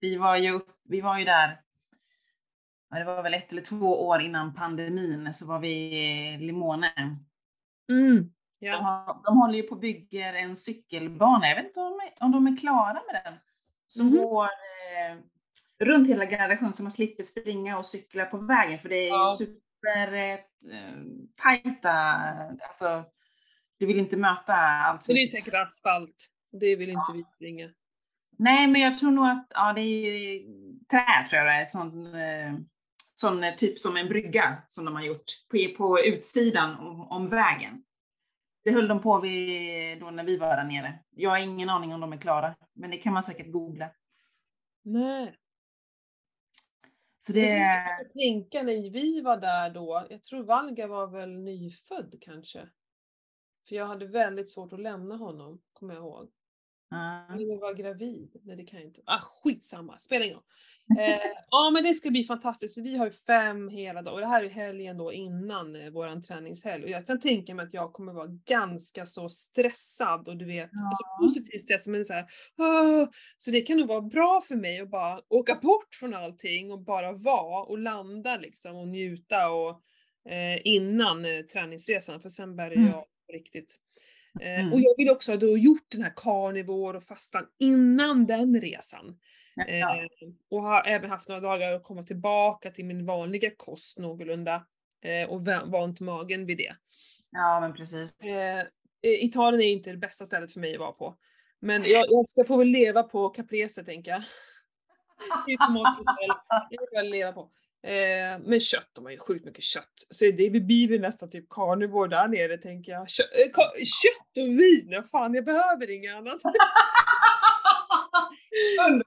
Vi var ju, vi var ju där, ja, det var väl ett eller två år innan pandemin, så var vi i Limone. mm, De, ja. har, de håller ju på och bygger en cykelbana. Jag vet inte om, om de är klara med den. Som Mhm. går eh, runt hela Gardasjön så man slipper springa och cykla på vägen. För det är Ja. super eh, tajta, alltså du vill inte möta allt för det är säkert asfalt. Det vill inte vi springa. Nej, men jag tror nog att ja, det är trä tror jag det är. Sån, eh, sån eh, typ som en brygga som de har gjort på, på utsidan om, om vägen. Det höll de på vid då när vi var där nere. Jag har ingen aning om de är klara, men det kan man säkert googla. Nej. Så det, Jag tänka när vi var där då, jag tror Valga var väl nyfödd kanske. För jag hade väldigt svårt att lämna honom, kommer jag ihåg. Ja. Eller var gravid. Nej det kan jag inte. Ah skitsamma, spelar ingen roll. Eh, [laughs] ja men det ska bli fantastiskt. Vi har ju fem hela dagar och det här är helgen då innan eh, våran träningshelg. Och jag kan tänka mig att jag kommer vara ganska så stressad och du vet, Ja. alltså positiv stress men så här, "Åh." Så det kan nog vara bra för mig att bara åka bort från allting och bara vara och landa liksom och njuta och eh, innan eh, träningsresan för sen börjar Mm. jag på riktigt. Eh, Mm. Och jag vill också ha gjort den här carnivore och fastan innan den resan. Ja. Eh, och har även haft några dagar att komma tillbaka till min vanliga kost någorlunda. Eh, och vant magen vid det. ja, men precis. Eh, eh, Italien är inte det bästa stället för mig att vara på. Men jag, jag ska få väl leva på caprese tänker jag. [laughs] Det är tomatmosell, det får jag leva på. Eh, men kött, de har ju sjukt mycket kött. Så det blir väl nästan typ carnivore där nere tänker jag. Kö, ka, kött och vin, fan jag behöver inget annat. [laughs]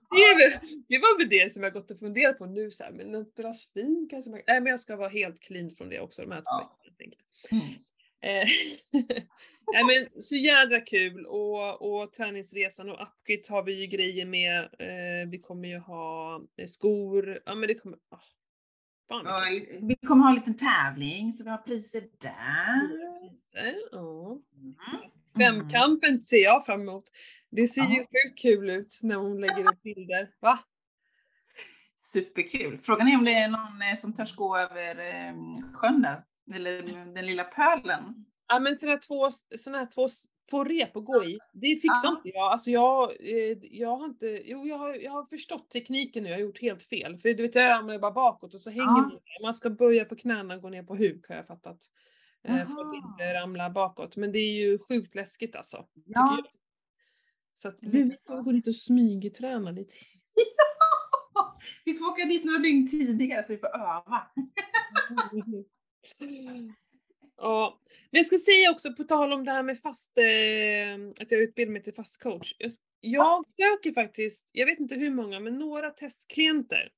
Det, det var väl det som jag gått och funderat på nu så här, men något glas vin kanske man, Nej men jag ska vara helt clean från det också de här två Ja. veckorna. Mm. Eh, [laughs] Nej men så jädra kul och, och träningsresan och Upgrid har vi ju grejer med. Eh, vi kommer ju ha eh, skor, ja men det kommer, oh, Och vilket- Vi kommer ha en liten tävling, så vi har priser där. Ja. Mm. Femkampen ser jag fram emot. Det ser ju Ja. sjukt kul ut när hon lägger upp bilder. Va? Superkul. Frågan är om det är någon eh, som törs gå över eh, sjön där, eller den lilla pölen. Ja men sådana här två, såna här två, två rep att gå i, det fixar Ja. inte jag. Alltså jag, eh, jag har inte, jo jag har, jag har förstått tekniken nu, jag har gjort helt fel. För du vet jag ramlar bara bakåt och så hänger Ja. man. Man ska böja på knäna och gå ner på huk har jag fattat. Eh, för att inte ramla bakåt. Men det är ju sjukt läskigt alltså. Ja. jag. Så att vi får gå dit och smygträna lite. [laughs] Vi får åka dit några dygn tidigare så vi får öva. [laughs] Ja, men jag ska säga också på tal om det här med fast, eh, att jag utbildar mig till fastcoach. Jag, jag söker faktiskt, jag vet inte hur många, men några testklienter.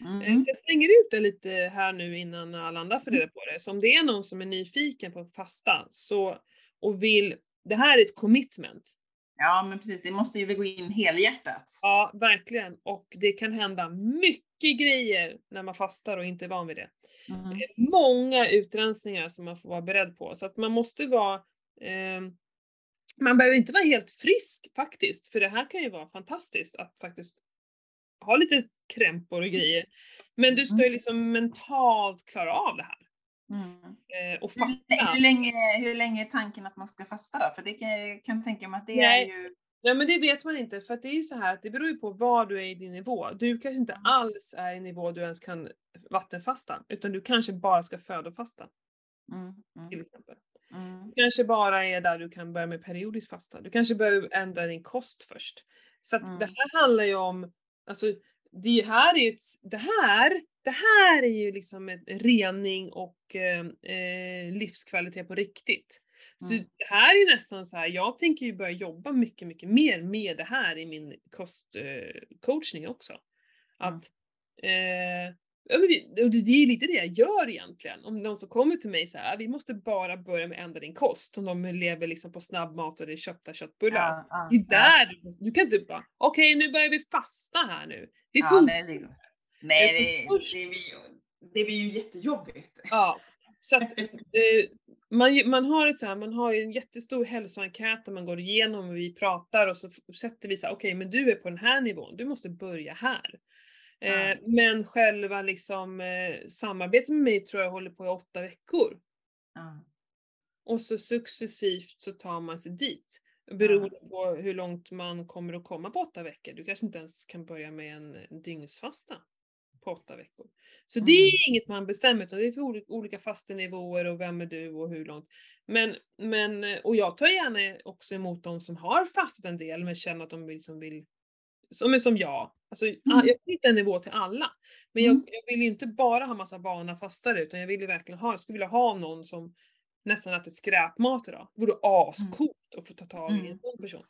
Eh, Mm. Så jag slänger ut det lite här nu innan alla andra får reda på det. Så om det är någon som är nyfiken på fasta så, och vill, det här är ett commitment. Ja, men precis. Det måste ju gå in helhjärtat. Ja, verkligen. Och det kan hända mycket grejer när man fastar och inte är van vid det. Mm. många utrensningar som man får vara beredd på. Så att man måste vara... ehm, man behöver inte vara helt frisk faktiskt, för det här kan ju vara fantastiskt att faktiskt ha lite krämpor och grejer. Men du ska ju liksom mentalt klara av det här. Mm. Eh, och Hur, fatta. hur, länge, hur länge är tanken att man ska fasta då? För det kan kan tänka mig att det Nej. är ju... Ja men det vet man inte, för att det är ju så här att det beror ju på var du är i din nivå. Du kanske inte alls är i nivå du ens kan vattenfasta, utan du kanske bara ska födofasta Mm. till Mm. exempel. Mm. kanske bara är där du kan börja med periodisk fasta. Du kanske behöver ändra din kost först. Så att Mm. det här handlar ju om, alltså det här är ju ett, det här, det här är ju liksom en rening och eh, eh, livskvalitet på riktigt. Så Mm. det här är nästan så här, jag tänker ju börja jobba mycket, mycket mer med det här i min kostcoachning eh, också. Att eh, och det är lite det jag gör egentligen. Om någon som kommer till mig så här, vi måste bara börja med att ändra din kost. Om de lever liksom på snabbmat och det är köpta köttbullar. Ja, ja, Det är ja. där du, du kan inte bara, okej nu börjar vi fasta här nu. Det Ja, funkar nej, nej, Utan det, det, blir ju, det blir ju jättejobbigt. Ja, så att eh, man, man har så här, man har ju en jättestor hälsoenkät där man går igenom och vi pratar och så sätter vi så okej men du är på den här nivån, du måste börja här. Eh, men själva liksom eh, samarbetet med mig tror jag håller på i åtta veckor. Ja. Och så successivt så tar man sig dit. Beroende på hur långt man kommer att komma på åtta veckor. Du kanske inte ens kan börja med en dygnsfasta på åtta veckor. Så det Mm. är inget man bestämmer utan det är för olika, fastenivåer och vem är du och hur långt. Men, men, och jag tar gärna också emot de som har fastat en del men känner att de liksom vill, som är som jag. Alltså, ah, Jag vill hitta en nivå till alla. Men jag, Mm. jag vill ju inte bara ha massa vana fastare utan jag vill ju verkligen ha, jag skulle vilja ha någon som nästan äter skräpmat idag. Det vore ascoolt att få ta tag i en Mm. sån person.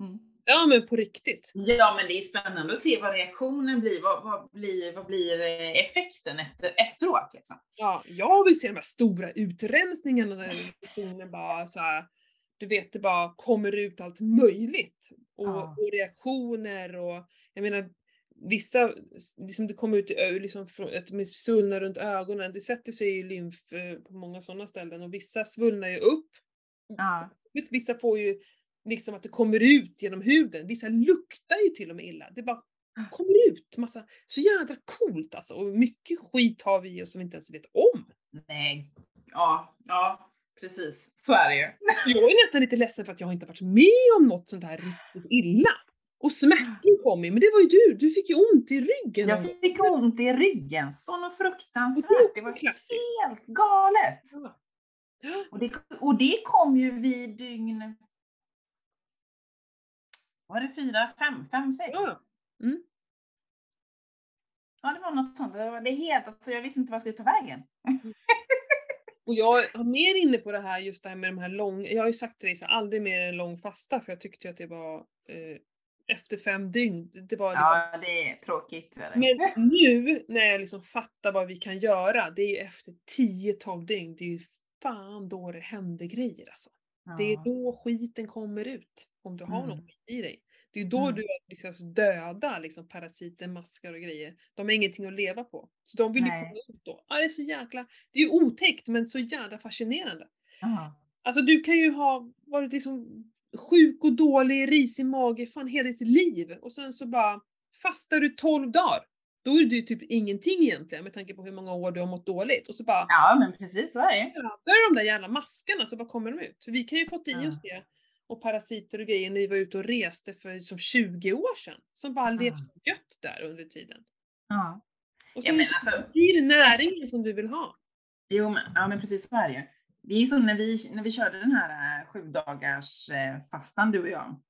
Mm. Ja men på riktigt. Ja, men det är spännande att se vad reaktionen blir. Vad, vad, blir, vad blir eh, effekten efter, efteråt? Liksom? Ja, jag vill se de här stora utrensningarna där personen bara så här, du vet det bara kommer ut allt möjligt. Och, Ja. och reaktioner och jag menar vissa, liksom det kommer ut liksom från, svullnar runt ögonen, det sätter sig i lymf eh, på många sådana ställen och vissa svullnar ju upp. Ja. Vissa får ju liksom att det kommer ut genom huden, vissa luktar ju till och med illa. Det bara kommer ut massa, så jädra coolt alltså. Och mycket skit har vi ju som vi inte ens vet om. Nej. Ja, ja, precis. Så är det ju. [laughs] Jag är nästan lite ledsen för att jag inte varit med om något sånt här riktigt illa. Och smärtan kom ju, men det var ju du, du fick ju ont i ryggen. Jag fick ont i ryggen, så något och det fruktansvärt. Det var klassiskt. helt galet. Ja. Och det, och det kom ju vid dygn... Var det fyra, fem, fem, sex? Ja. Mm. Ja, det var något sånt. Det var det helt, alltså jag visste inte vad jag skulle ta vägen. Och jag har mer inne på det här, just det här med de här långa, jag har ju sagt till dig så aldrig mer en lång fasta för jag tyckte ju att det var eh, efter fem dygn, det var liksom Ja, det är tråkigt. Är det. Men [laughs] nu när jag liksom fattar vad vi kan göra, det är ju efter 10-12 dygn, det är ju fan då det händer grejer alltså. Det är Ja. då skiten kommer ut, om du har Mm. något i dig. Det är ju då Mm. du har lyckats döda liksom, parasiter, maskar och grejer. De har ingenting att leva på. Så de vill ju komma ut då. Ja, det är så jäkla, det är ju otäckt men så jävla fascinerande. Ja. Alltså du kan ju ha varit liksom sjuk och dålig, risig mage fan hela ditt liv och sen så bara fastar du 12 dagar. Då är det ju typ ingenting egentligen med tanke på hur många år du har mått dåligt och så bara ja, men precis så är det. över de där jävla maskarna så bara kommer de ut. Så vi kan ju fått i oss det och parasiter och grejer när vi var ute och reste för som 20 år sedan som bara Ja. levt gött där under tiden. Ja. Och så alltså- blir det näringen som du vill ha. Jo, men, ja, men precis så är det ju. Det är ju så när vi, när vi körde den här eh, sju dagars eh, fastan, du och jag.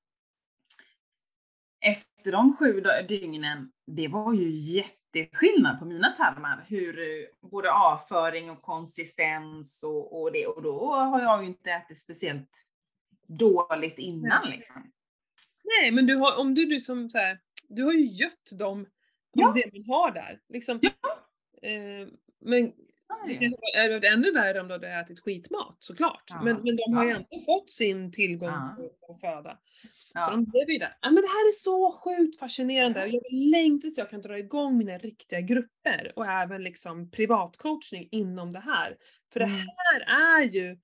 Efter de sju dygnen, det var ju jätte, jätteskillnad på mina tarmar. Hur eh, både avföring och konsistens och, och det. Och då har jag ju inte ätit speciellt dåligt innan Nej. liksom. Nej, men du har, om du, du som så här, du har ju gött dem Ja. det man har där. Liksom. Ja. Eh, men det kanske är varit ännu värre om du hade ätit skitmat såklart. Ja, Men, men de har ju ändå fått sin tillgång Ja. på, föda. Så de lever ju där. Ja, men det här är så sjukt fascinerande. Ja. Jag vill längta tills jag kan dra igång mina riktiga grupper och även liksom privatcoachning inom det här. För det Mm. här är ju,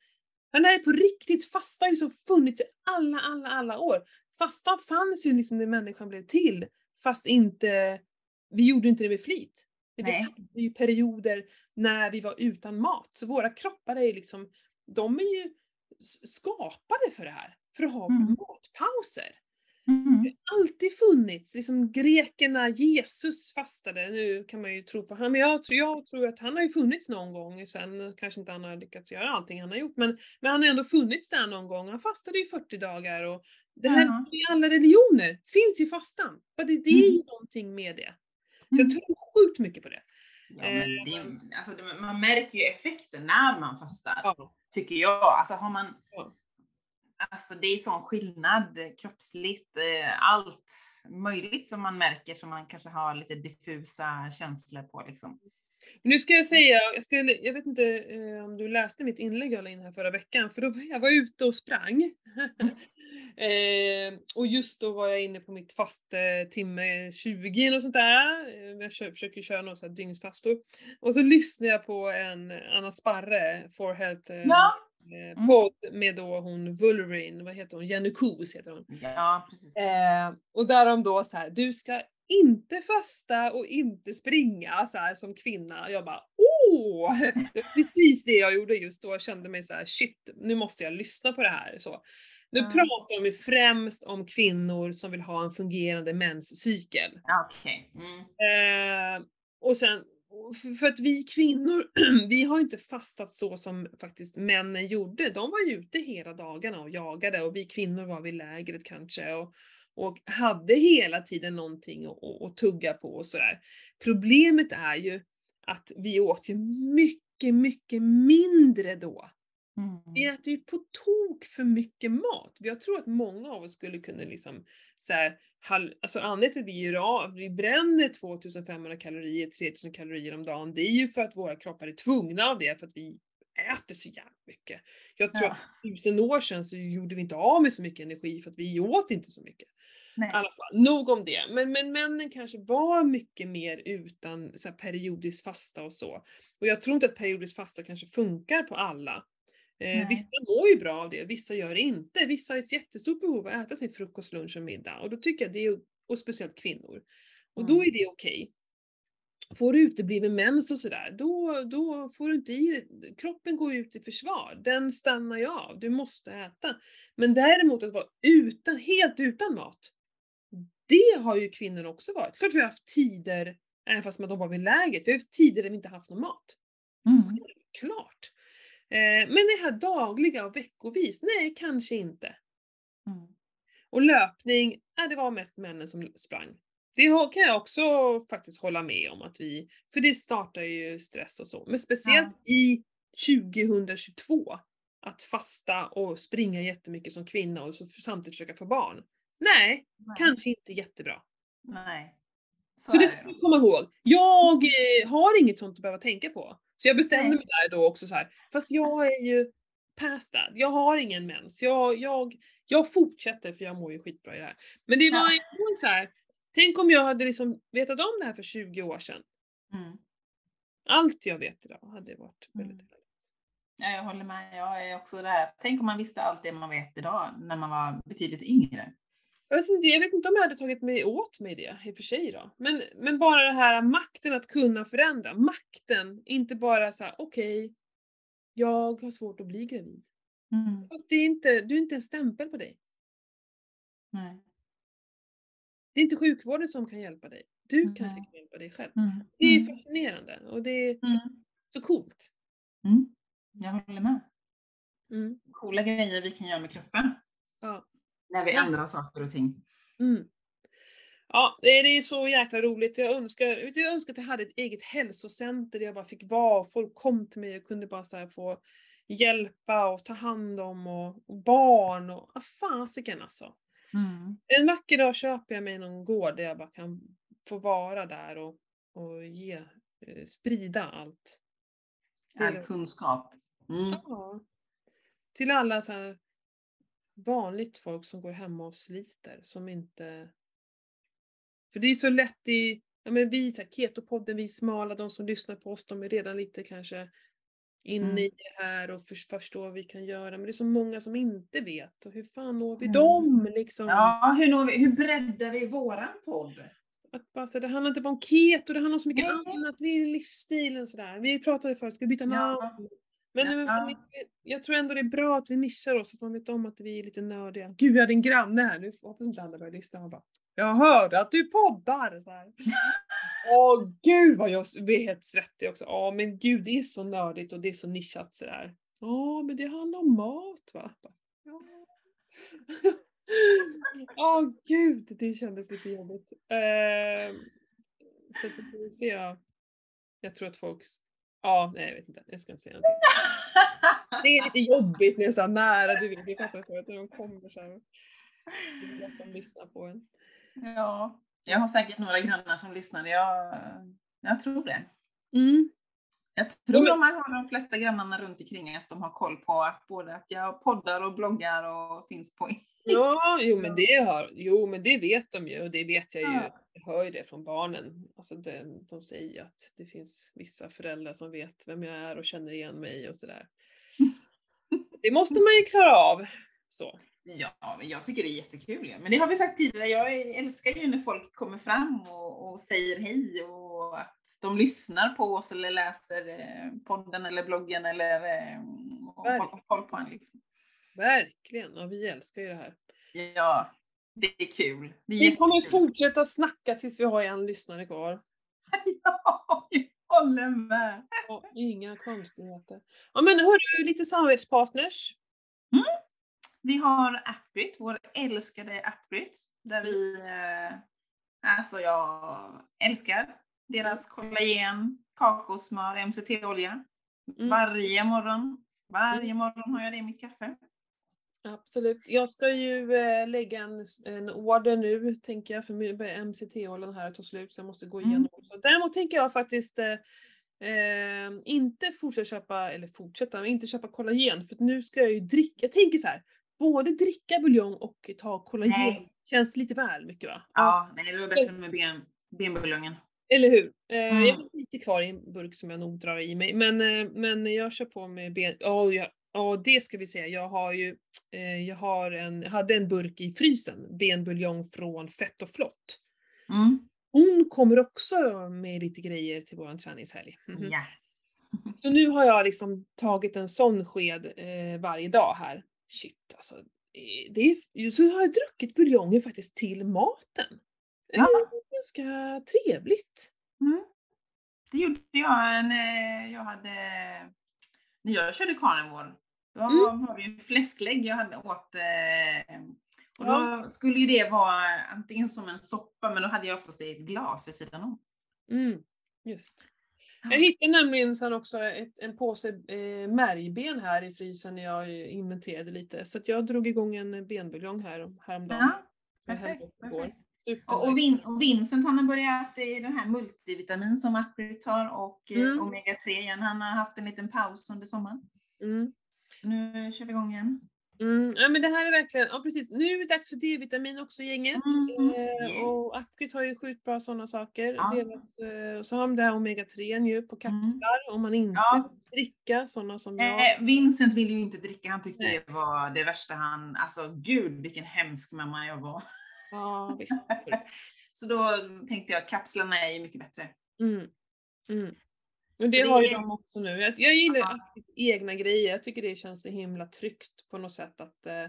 den här är på riktigt, fasta har ju så funnits i alla, alla, alla år. Fastan fanns ju liksom när människan blev till, fast inte, vi gjorde inte det med flit. Men vi Nej. hade ju perioder när vi var utan mat. Så våra kroppar är ju liksom, de är ju skapade för det här. För att ha Mm. matpauser. Mm. Det har alltid funnits. Liksom grekerna, Jesus fastade, nu kan man ju tro på han, men jag, tror- jag tror att han har ju funnits någon gång, sen kanske inte han har lyckats göra allting han har gjort, men, men han har ändå funnits där någon gång. Han fastade i 40 dagar och det här Ja. i alla religioner finns ju fastan. Det, det är ju Mm. någonting med det. Så jag Mm. tror sjukt mycket på det. Ja, men det, alltså det, man märker ju effekten när man fastar, Ja. tycker jag. Alltså har man, Ja. Alltså det är sån skillnad kroppsligt, eh, allt möjligt som man märker som man kanske har lite diffusa känslor på liksom. Nu ska jag säga, jag, skulle, jag vet inte eh, om du läste mitt inlägg jag la in här förra veckan, för då var jag var ute och sprang. [laughs] eh, och just då var jag inne på mitt fast eh, timme 20 och sånt där. Eh, Jag kö- försöker köra någon sån här dygnsfastor. Och så lyssnade jag på en Anna Sparre, For Health, eh, Ja. Eh, Mm. podd med då hon Vullerine, vad heter hon, Jenny Kus heter hon. Ja, precis. Eh, och där de då så här, du ska inte fasta och inte springa så här som kvinna. Jag bara åh! Det var precis det jag gjorde just då. Jag kände mig så här, shit, nu måste jag lyssna på det här. Så. Nu Ja. pratar de ju främst om kvinnor som vill ha en fungerande menscykel. Okej. Mm. Eh, och sen, för- att vi kvinnor, [clears throat] vi har inte fastat så som faktiskt männen gjorde. De var ju ute hela dagarna och jagade och vi kvinnor var vid lägret kanske och, och hade hela tiden någonting att, tugga på och sådär. Problemet är ju att vi åt ju mycket, mycket mindre då. Vi Mm. äter ju på tok för mycket mat. Jag tror att många av oss skulle kunna liksom så här, alltså anledningen till att vi gör av, vi bränner 2500 kalorier, 3000 kalorier om dagen, det är ju för att våra kroppar är tvungna av det, för att vi äter så jävla mycket. Jag tror Ja. att tusen år sedan så gjorde vi inte av med så mycket energi för att vi åt inte så mycket. Nej. I alla fall, nog om det. Men, men männen kanske var mycket mer utan så här, periodiskt fasta och så. Och jag tror inte att periodiskt fasta kanske funkar på alla. Eh, vissa mår ju bra av det, vissa gör det inte. Vissa har ett jättestort behov av att äta sin frukost, lunch och middag. Och då tycker jag det är, och speciellt kvinnor. Och då Mm. är det okej. Får du utebliven mens och sådär, då, då får du inte i Kroppen går ut i försvar, den stannar ju av, du måste äta. Men däremot att vara utan, helt utan mat, det har ju kvinnor också varit. Klart vi har haft tider, även fast de var vid lägret, vi har haft tider där vi inte haft någon mat. Mm. Klart. Eh, men det här dagliga och veckovis, nej kanske inte. Mm. Och löpning, äh, det var mest männen som sprang. Det kan jag också faktiskt hålla med om att vi, för det startar ju stress och så. Men speciellt i 2022, att fasta och springa jättemycket som kvinna och så samtidigt försöka få barn. Nej, Nej. kanske inte jättebra. Nej. Så, Så det ska vi komma ihåg. Jag eh, har inget sånt att behöva tänka på. Så jag bestämde Nej. mig där då också så här. fast jag är ju past that. Jag har ingen mens. Jag, jag, jag fortsätter för jag mår ju skitbra i det här. Men det var Ja. ändå så här. tänk om jag hade liksom vetat om det här för 20 år sedan. Mm. Allt jag vet idag hade varit väldigt Mm. Ja, jag håller med. Jag är också där. Tänk om man visste allt det man vet idag när man var betydligt yngre. Jag vet, inte, jag vet inte om jag hade tagit mig åt mig det i och för sig då. Men, men bara det här makten att kunna förändra. Makten, inte bara så här: okej, jag har svårt att bli gravid. Mm. Fast det är inte, du är inte en stämpel på dig. Nej. Det är inte sjukvården som kan hjälpa dig. Du kan Nej. hjälpa dig själv. Mm. Det är Mm. fascinerande och det är Mm. så coolt. Mm. Jag håller med. Mm. Coola grejer vi kan göra med kroppen. När vi ändrar saker och ting. Mm. Ja, det är, så jäkla roligt. Jag önskar, jag önskar att jag hade ett eget hälsocenter där jag bara fick vara. Folk kom till mig och kunde bara så få hjälpa och ta hand om och, och barn och ah, fasiken alltså. Mm. En vacker dag köper jag mig någon gård där jag bara kan få vara där och, och ge, eh, sprida allt. All kunskap. Mm. ja, till alla så här vanligt folk som går hemma och sliter, som inte... För det är så lätt i, ja men vi, Ketopodden, vi smala, de som lyssnar på oss, de är redan lite kanske inne Mm. i det här och för, förstår vad vi kan göra, men det är så många som inte vet. Och hur fan når vi Mm. dem liksom? Ja, hur, når vi, hur breddar vi våran podd? Att bara, så, det handlar inte bara om keto, det handlar om så mycket Nej. annat. Det är livsstilen sådär. Vi pratade förut, ska vi byta namn? Ja. Men Ja. jag tror ändå det är bra att vi nischar oss, att man vet om att vi är lite nördiga. Gud, jag hade en granne här, nu hoppas inte han börjar lyssna. Han bara Jag hörde att du poddar! Så här. [laughs] Åh gud vad jag blir helt svettig också. Ja men gud, det är så nördigt och det är så nischat sådär. Ja men det handlar om mat va? Ja. [laughs] Åh gud, det kändes lite jobbigt. Eh, så att vi får se. ja. Jag tror att folk... Ja, nej jag vet inte. Jag ska inte säga någonting. Det är lite jobbigt när det är så nära, du vet, vi pratade förut, när de kommer så här. Nästan lyssna på en. ja, jag har säkert några grannar som lyssnar. Jag, jag tror det. Mm. Jag tror de har de flesta grannarna runt omkring att de har koll på att både att jag poddar och bloggar och finns på Ja, jo men, det har, jo men det vet de ju och det vet jag ju. Ja. Jag hör ju det från barnen. Alltså det, de säger ju att det finns vissa föräldrar som vet vem jag är och känner igen mig och sådär. [laughs] Det måste man ju klara av. Så. Ja, men jag tycker det är jättekul. ju. Men det har vi sagt tidigare, jag älskar ju när folk kommer fram och, och säger hej och att de lyssnar på oss eller läser eh, podden eller bloggen eller eh, och har koll på en. Liksom. Verkligen, ja, vi älskar ju det här. Ja, det är kul. Det är Vi kommer jättekul. fortsätta snacka tills vi har en lyssnare kvar. [laughs] Ja, jag håller med. Ja, inga konstigheter. Ja men hörru, lite samarbetspartners. Vi har Apprit, vår älskade Apprit, där vi, eh, alltså jag älskar deras kollagen, kakosmör, MCT-olja. Mm. Varje morgon, varje morgon har jag det i mitt kaffe. Absolut. Jag ska ju eh, lägga en, en order nu, tänker jag, för MCT-oljan här att ta slut, så jag måste gå Mm. igenom. också. Däremot tänker jag faktiskt eh, eh, inte fortsätta köpa, eller fortsätta, men inte köpa kollagen, för nu ska jag ju dricka. Jag tänker så här, både dricka buljong och ta kollagen Nej. känns lite väl mycket va? Ja, nej, det var bättre med ben, benbuljongen. Eller hur? Eh, Mm. Jag har lite kvar i en burk som jag nog drar i mig, men, eh, men jag kör på med ben... Ja, ja, ja, det ska vi säga. Jag har ju eh, jag har en, hade en burk i frysen, benbuljong från Fett och Flott. Mm. Hon kommer också med lite grejer till våran träningshelg. Mhm. Ja. Så nu har jag liksom tagit en sån sked eh, varje dag här. Shit alltså. eh, Det är, så har jag druckit buljongen faktiskt till maten. Ja. Ganska trevligt. Mm. Det gjorde jag eh, jag hade, när jag körde carnivore, då Mm. var det ju fläsklägg jag hade åt eh, och Ja. då skulle ju det vara antingen som en soppa, men då hade jag oftast det i ett glas vid sidan om. Mm, just. Jag hittade nämligen sen också ett, en påse eh, märgben här i frysen när jag inventerade lite. Så jag drog igång en benbuljong här häromdagen. Ja, perfekt. Och, och, Vin, och Vincent han har börjat i den här multivitamin som Aprit har och eh, Mm. Omega 3 igen. Han har haft en liten paus under sommaren. mm. Så nu kör vi igång igen. Mm, ja men det här är verkligen, ja precis, nu är det dags för D-vitamin också gänget. Mm, Eh, yes. Och Acryt har ju sjukt bra sådana saker. Ja. Deras, eh, så har de det här Omega 3 ju på kapslar om man inte Ja. vill dricka sådana som jag. Eh, Vincent ville ju inte dricka, han tyckte Nej. det var det värsta han, alltså gud vilken hemsk mamma jag var. Ja visst. [laughs] Så då tänkte jag kapslarna är ju mycket bättre. Mm. Mm. Så det det har ju är- de också nu. Jag, jag gillar Ja. Egna grejer. Jag tycker det känns så himla tryggt på något sätt att eh,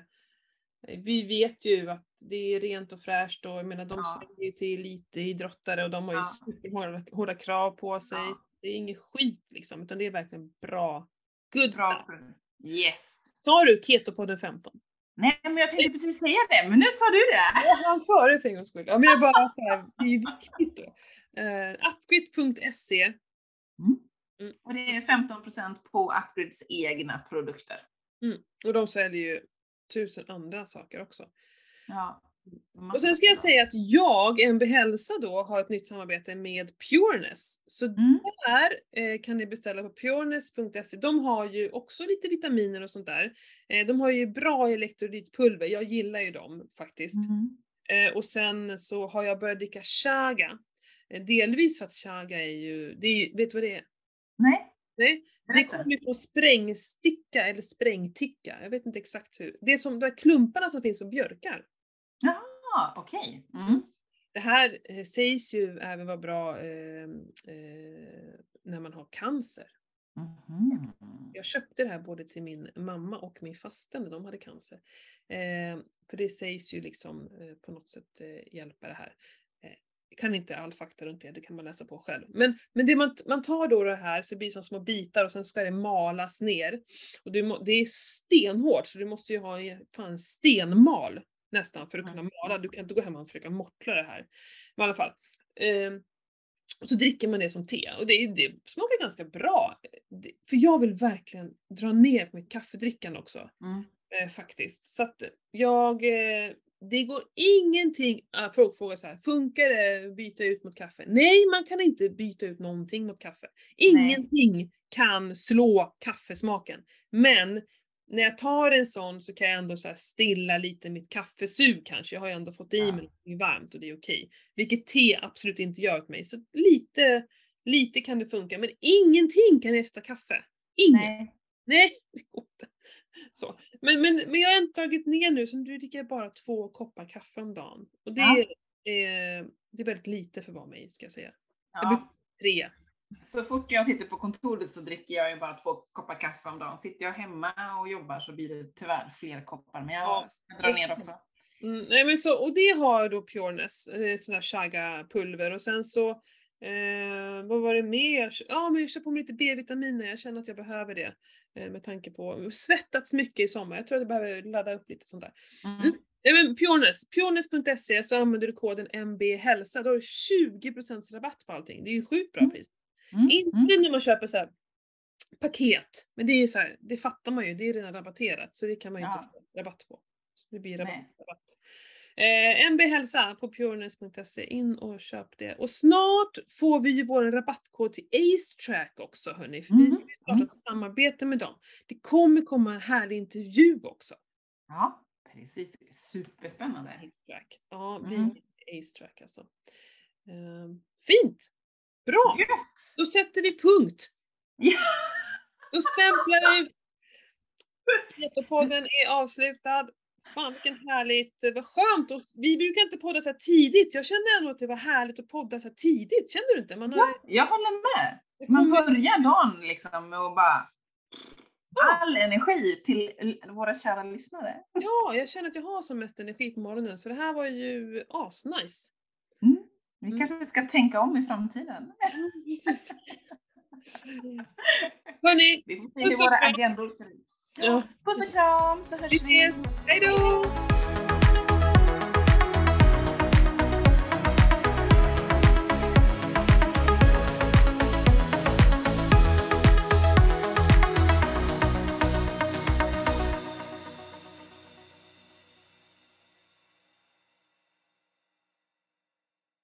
vi vet ju att det är rent och fräscht och jag menar de Ja. säljer ju till elitidrottare och de har ju Ja. superhårda hårda krav på sig. Ja. Det är inget skit liksom utan det är verkligen bra. Good Bra stuff. Yes. Sa du Ketopodden 15? Nej, men jag tänkte precis säga det, men nu sa du det. Jag hann före för en gångs skull. Ja, men jag bara att det är viktigt då. Uh, Upgrid.se. Mm. Mm. Och det är 15% på Upgrids egna produkter. Mm. Och de säljer ju tusen andra saker också. Ja. Och sen ska jag säga att jag, MB Hälsa då, har ett nytt samarbete med Pureness. Så Mm. där eh, kan ni beställa på pureness.se. De har ju också lite vitaminer och sånt där. Eh, de har ju bra elektrolytpulver, jag gillar ju dem faktiskt. Mm. Eh, och sen så har jag börjat dricka chaga. Eh, delvis för att chaga är ju, det är, vet du vad det är? Nej, Nej, det kommer ju på sprängsticka eller sprängticka, jag vet inte exakt hur. Det är som de här klumparna som finns på björkar. Jaha, okej. Mm. Det här eh, sägs ju även vara bra eh, eh, när man har cancer. Mhm. Jag köpte det här både till min mamma och min faster när de hade cancer. Eh, för det sägs ju liksom eh, på något sätt eh, hjälpa det här. Jag kan inte all fakta runt det, det kan man läsa på själv. Men, men det man, man tar då det här så det blir som små bitar och sen ska det malas ner. Och du det är stenhårt så du måste ju ha en- fan stenmal nästan för att kunna mala. Du kan inte gå hem och försöka mortla det här. Men i alla fall. Eh, och så dricker man det som te och det, det smakar ganska bra. Det- För jag vill verkligen dra ner på mitt kaffedrickande också. Mm. Eh, faktiskt. Så att jag, eh, det går ingenting, äh, folk frågar så här, funkar det att byta ut mot kaffe? Nej, man kan inte byta ut någonting mot kaffe. Ingenting kan slå kaffesmaken. Men när jag tar en sån så kan jag ändå så stilla lite mitt kaffesug kanske. Jag har ju ändå fått i Ja. mig någonting varmt och det är okej. Vilket te absolut inte gör åt mig. Så lite, lite kan det funka. Men ingenting kan ersätta kaffe. Inget. Nej. Nej, det går inte. Så. Men, men, men jag har ändå tagit ner nu, så nu dricker jag bara två koppar kaffe om dagen. Och det, Ja. är, det är väldigt lite för att vara mig, ska jag säga. Jag Ja. brukar tre. Så fort jag sitter på kontoret så dricker jag ju bara två koppar kaffe om dagen. Sitter jag hemma och jobbar så blir det tyvärr fler koppar. Men jag Ja. ska dra ner också. Mm, nej men så, och det har då Pureness, eh, sån här chaga-pulver och sen så, eh, vad var det mer? Ja men jag kör på mig lite B-vitaminer, jag känner att jag behöver det. Eh, med tanke på, svettats mycket i sommar, jag tror att jag behöver ladda upp lite sånt där. Mm. Nej men Pureness, pureness.se så använder du koden MBHälsa, då har du 20% rabatt på allting. Det är ju sjukt bra Mm. pris. Mm. Inte när man köper så här paket, men det är så här, det fattar man ju, det är redan rabatterat så det kan man ju Ja. inte få rabatt på. Så det blir rabatt. Rabatt. Eh, MB Hälsa på pureness.se, in och köp det. Och snart får vi ju vår rabattkod till AceTrack också hörni, för vi Mhm. ska ju starta ett samarbete med dem. Det kommer komma en härlig intervju också. Ja, precis. Superspännande. AceTrack. Ja, Mm. vi AceTrack alltså. Eh, fint! Bra! Gött! Då sätter vi punkt. Ja. Då stämplar vi. Getopodden är avslutad. Fan vilken härligt, vad skönt! Och vi brukar inte podda så här tidigt. Jag kände ändå att det var härligt att podda så här tidigt. Kände du inte? Man har, Ja, jag håller med. Man börjar dagen liksom med att bara all energi till våra kära lyssnare. Ja, jag känner att jag har som mest energi på morgonen så det här var ju asnice. Vi Mm. kanske ska tänka om i framtiden. Precis. [laughs] Hörni, Vi får se Puss hur och våra kram. agendor ser ut. ja, Puss och kram så hörs vi vi. ses. Hejdå!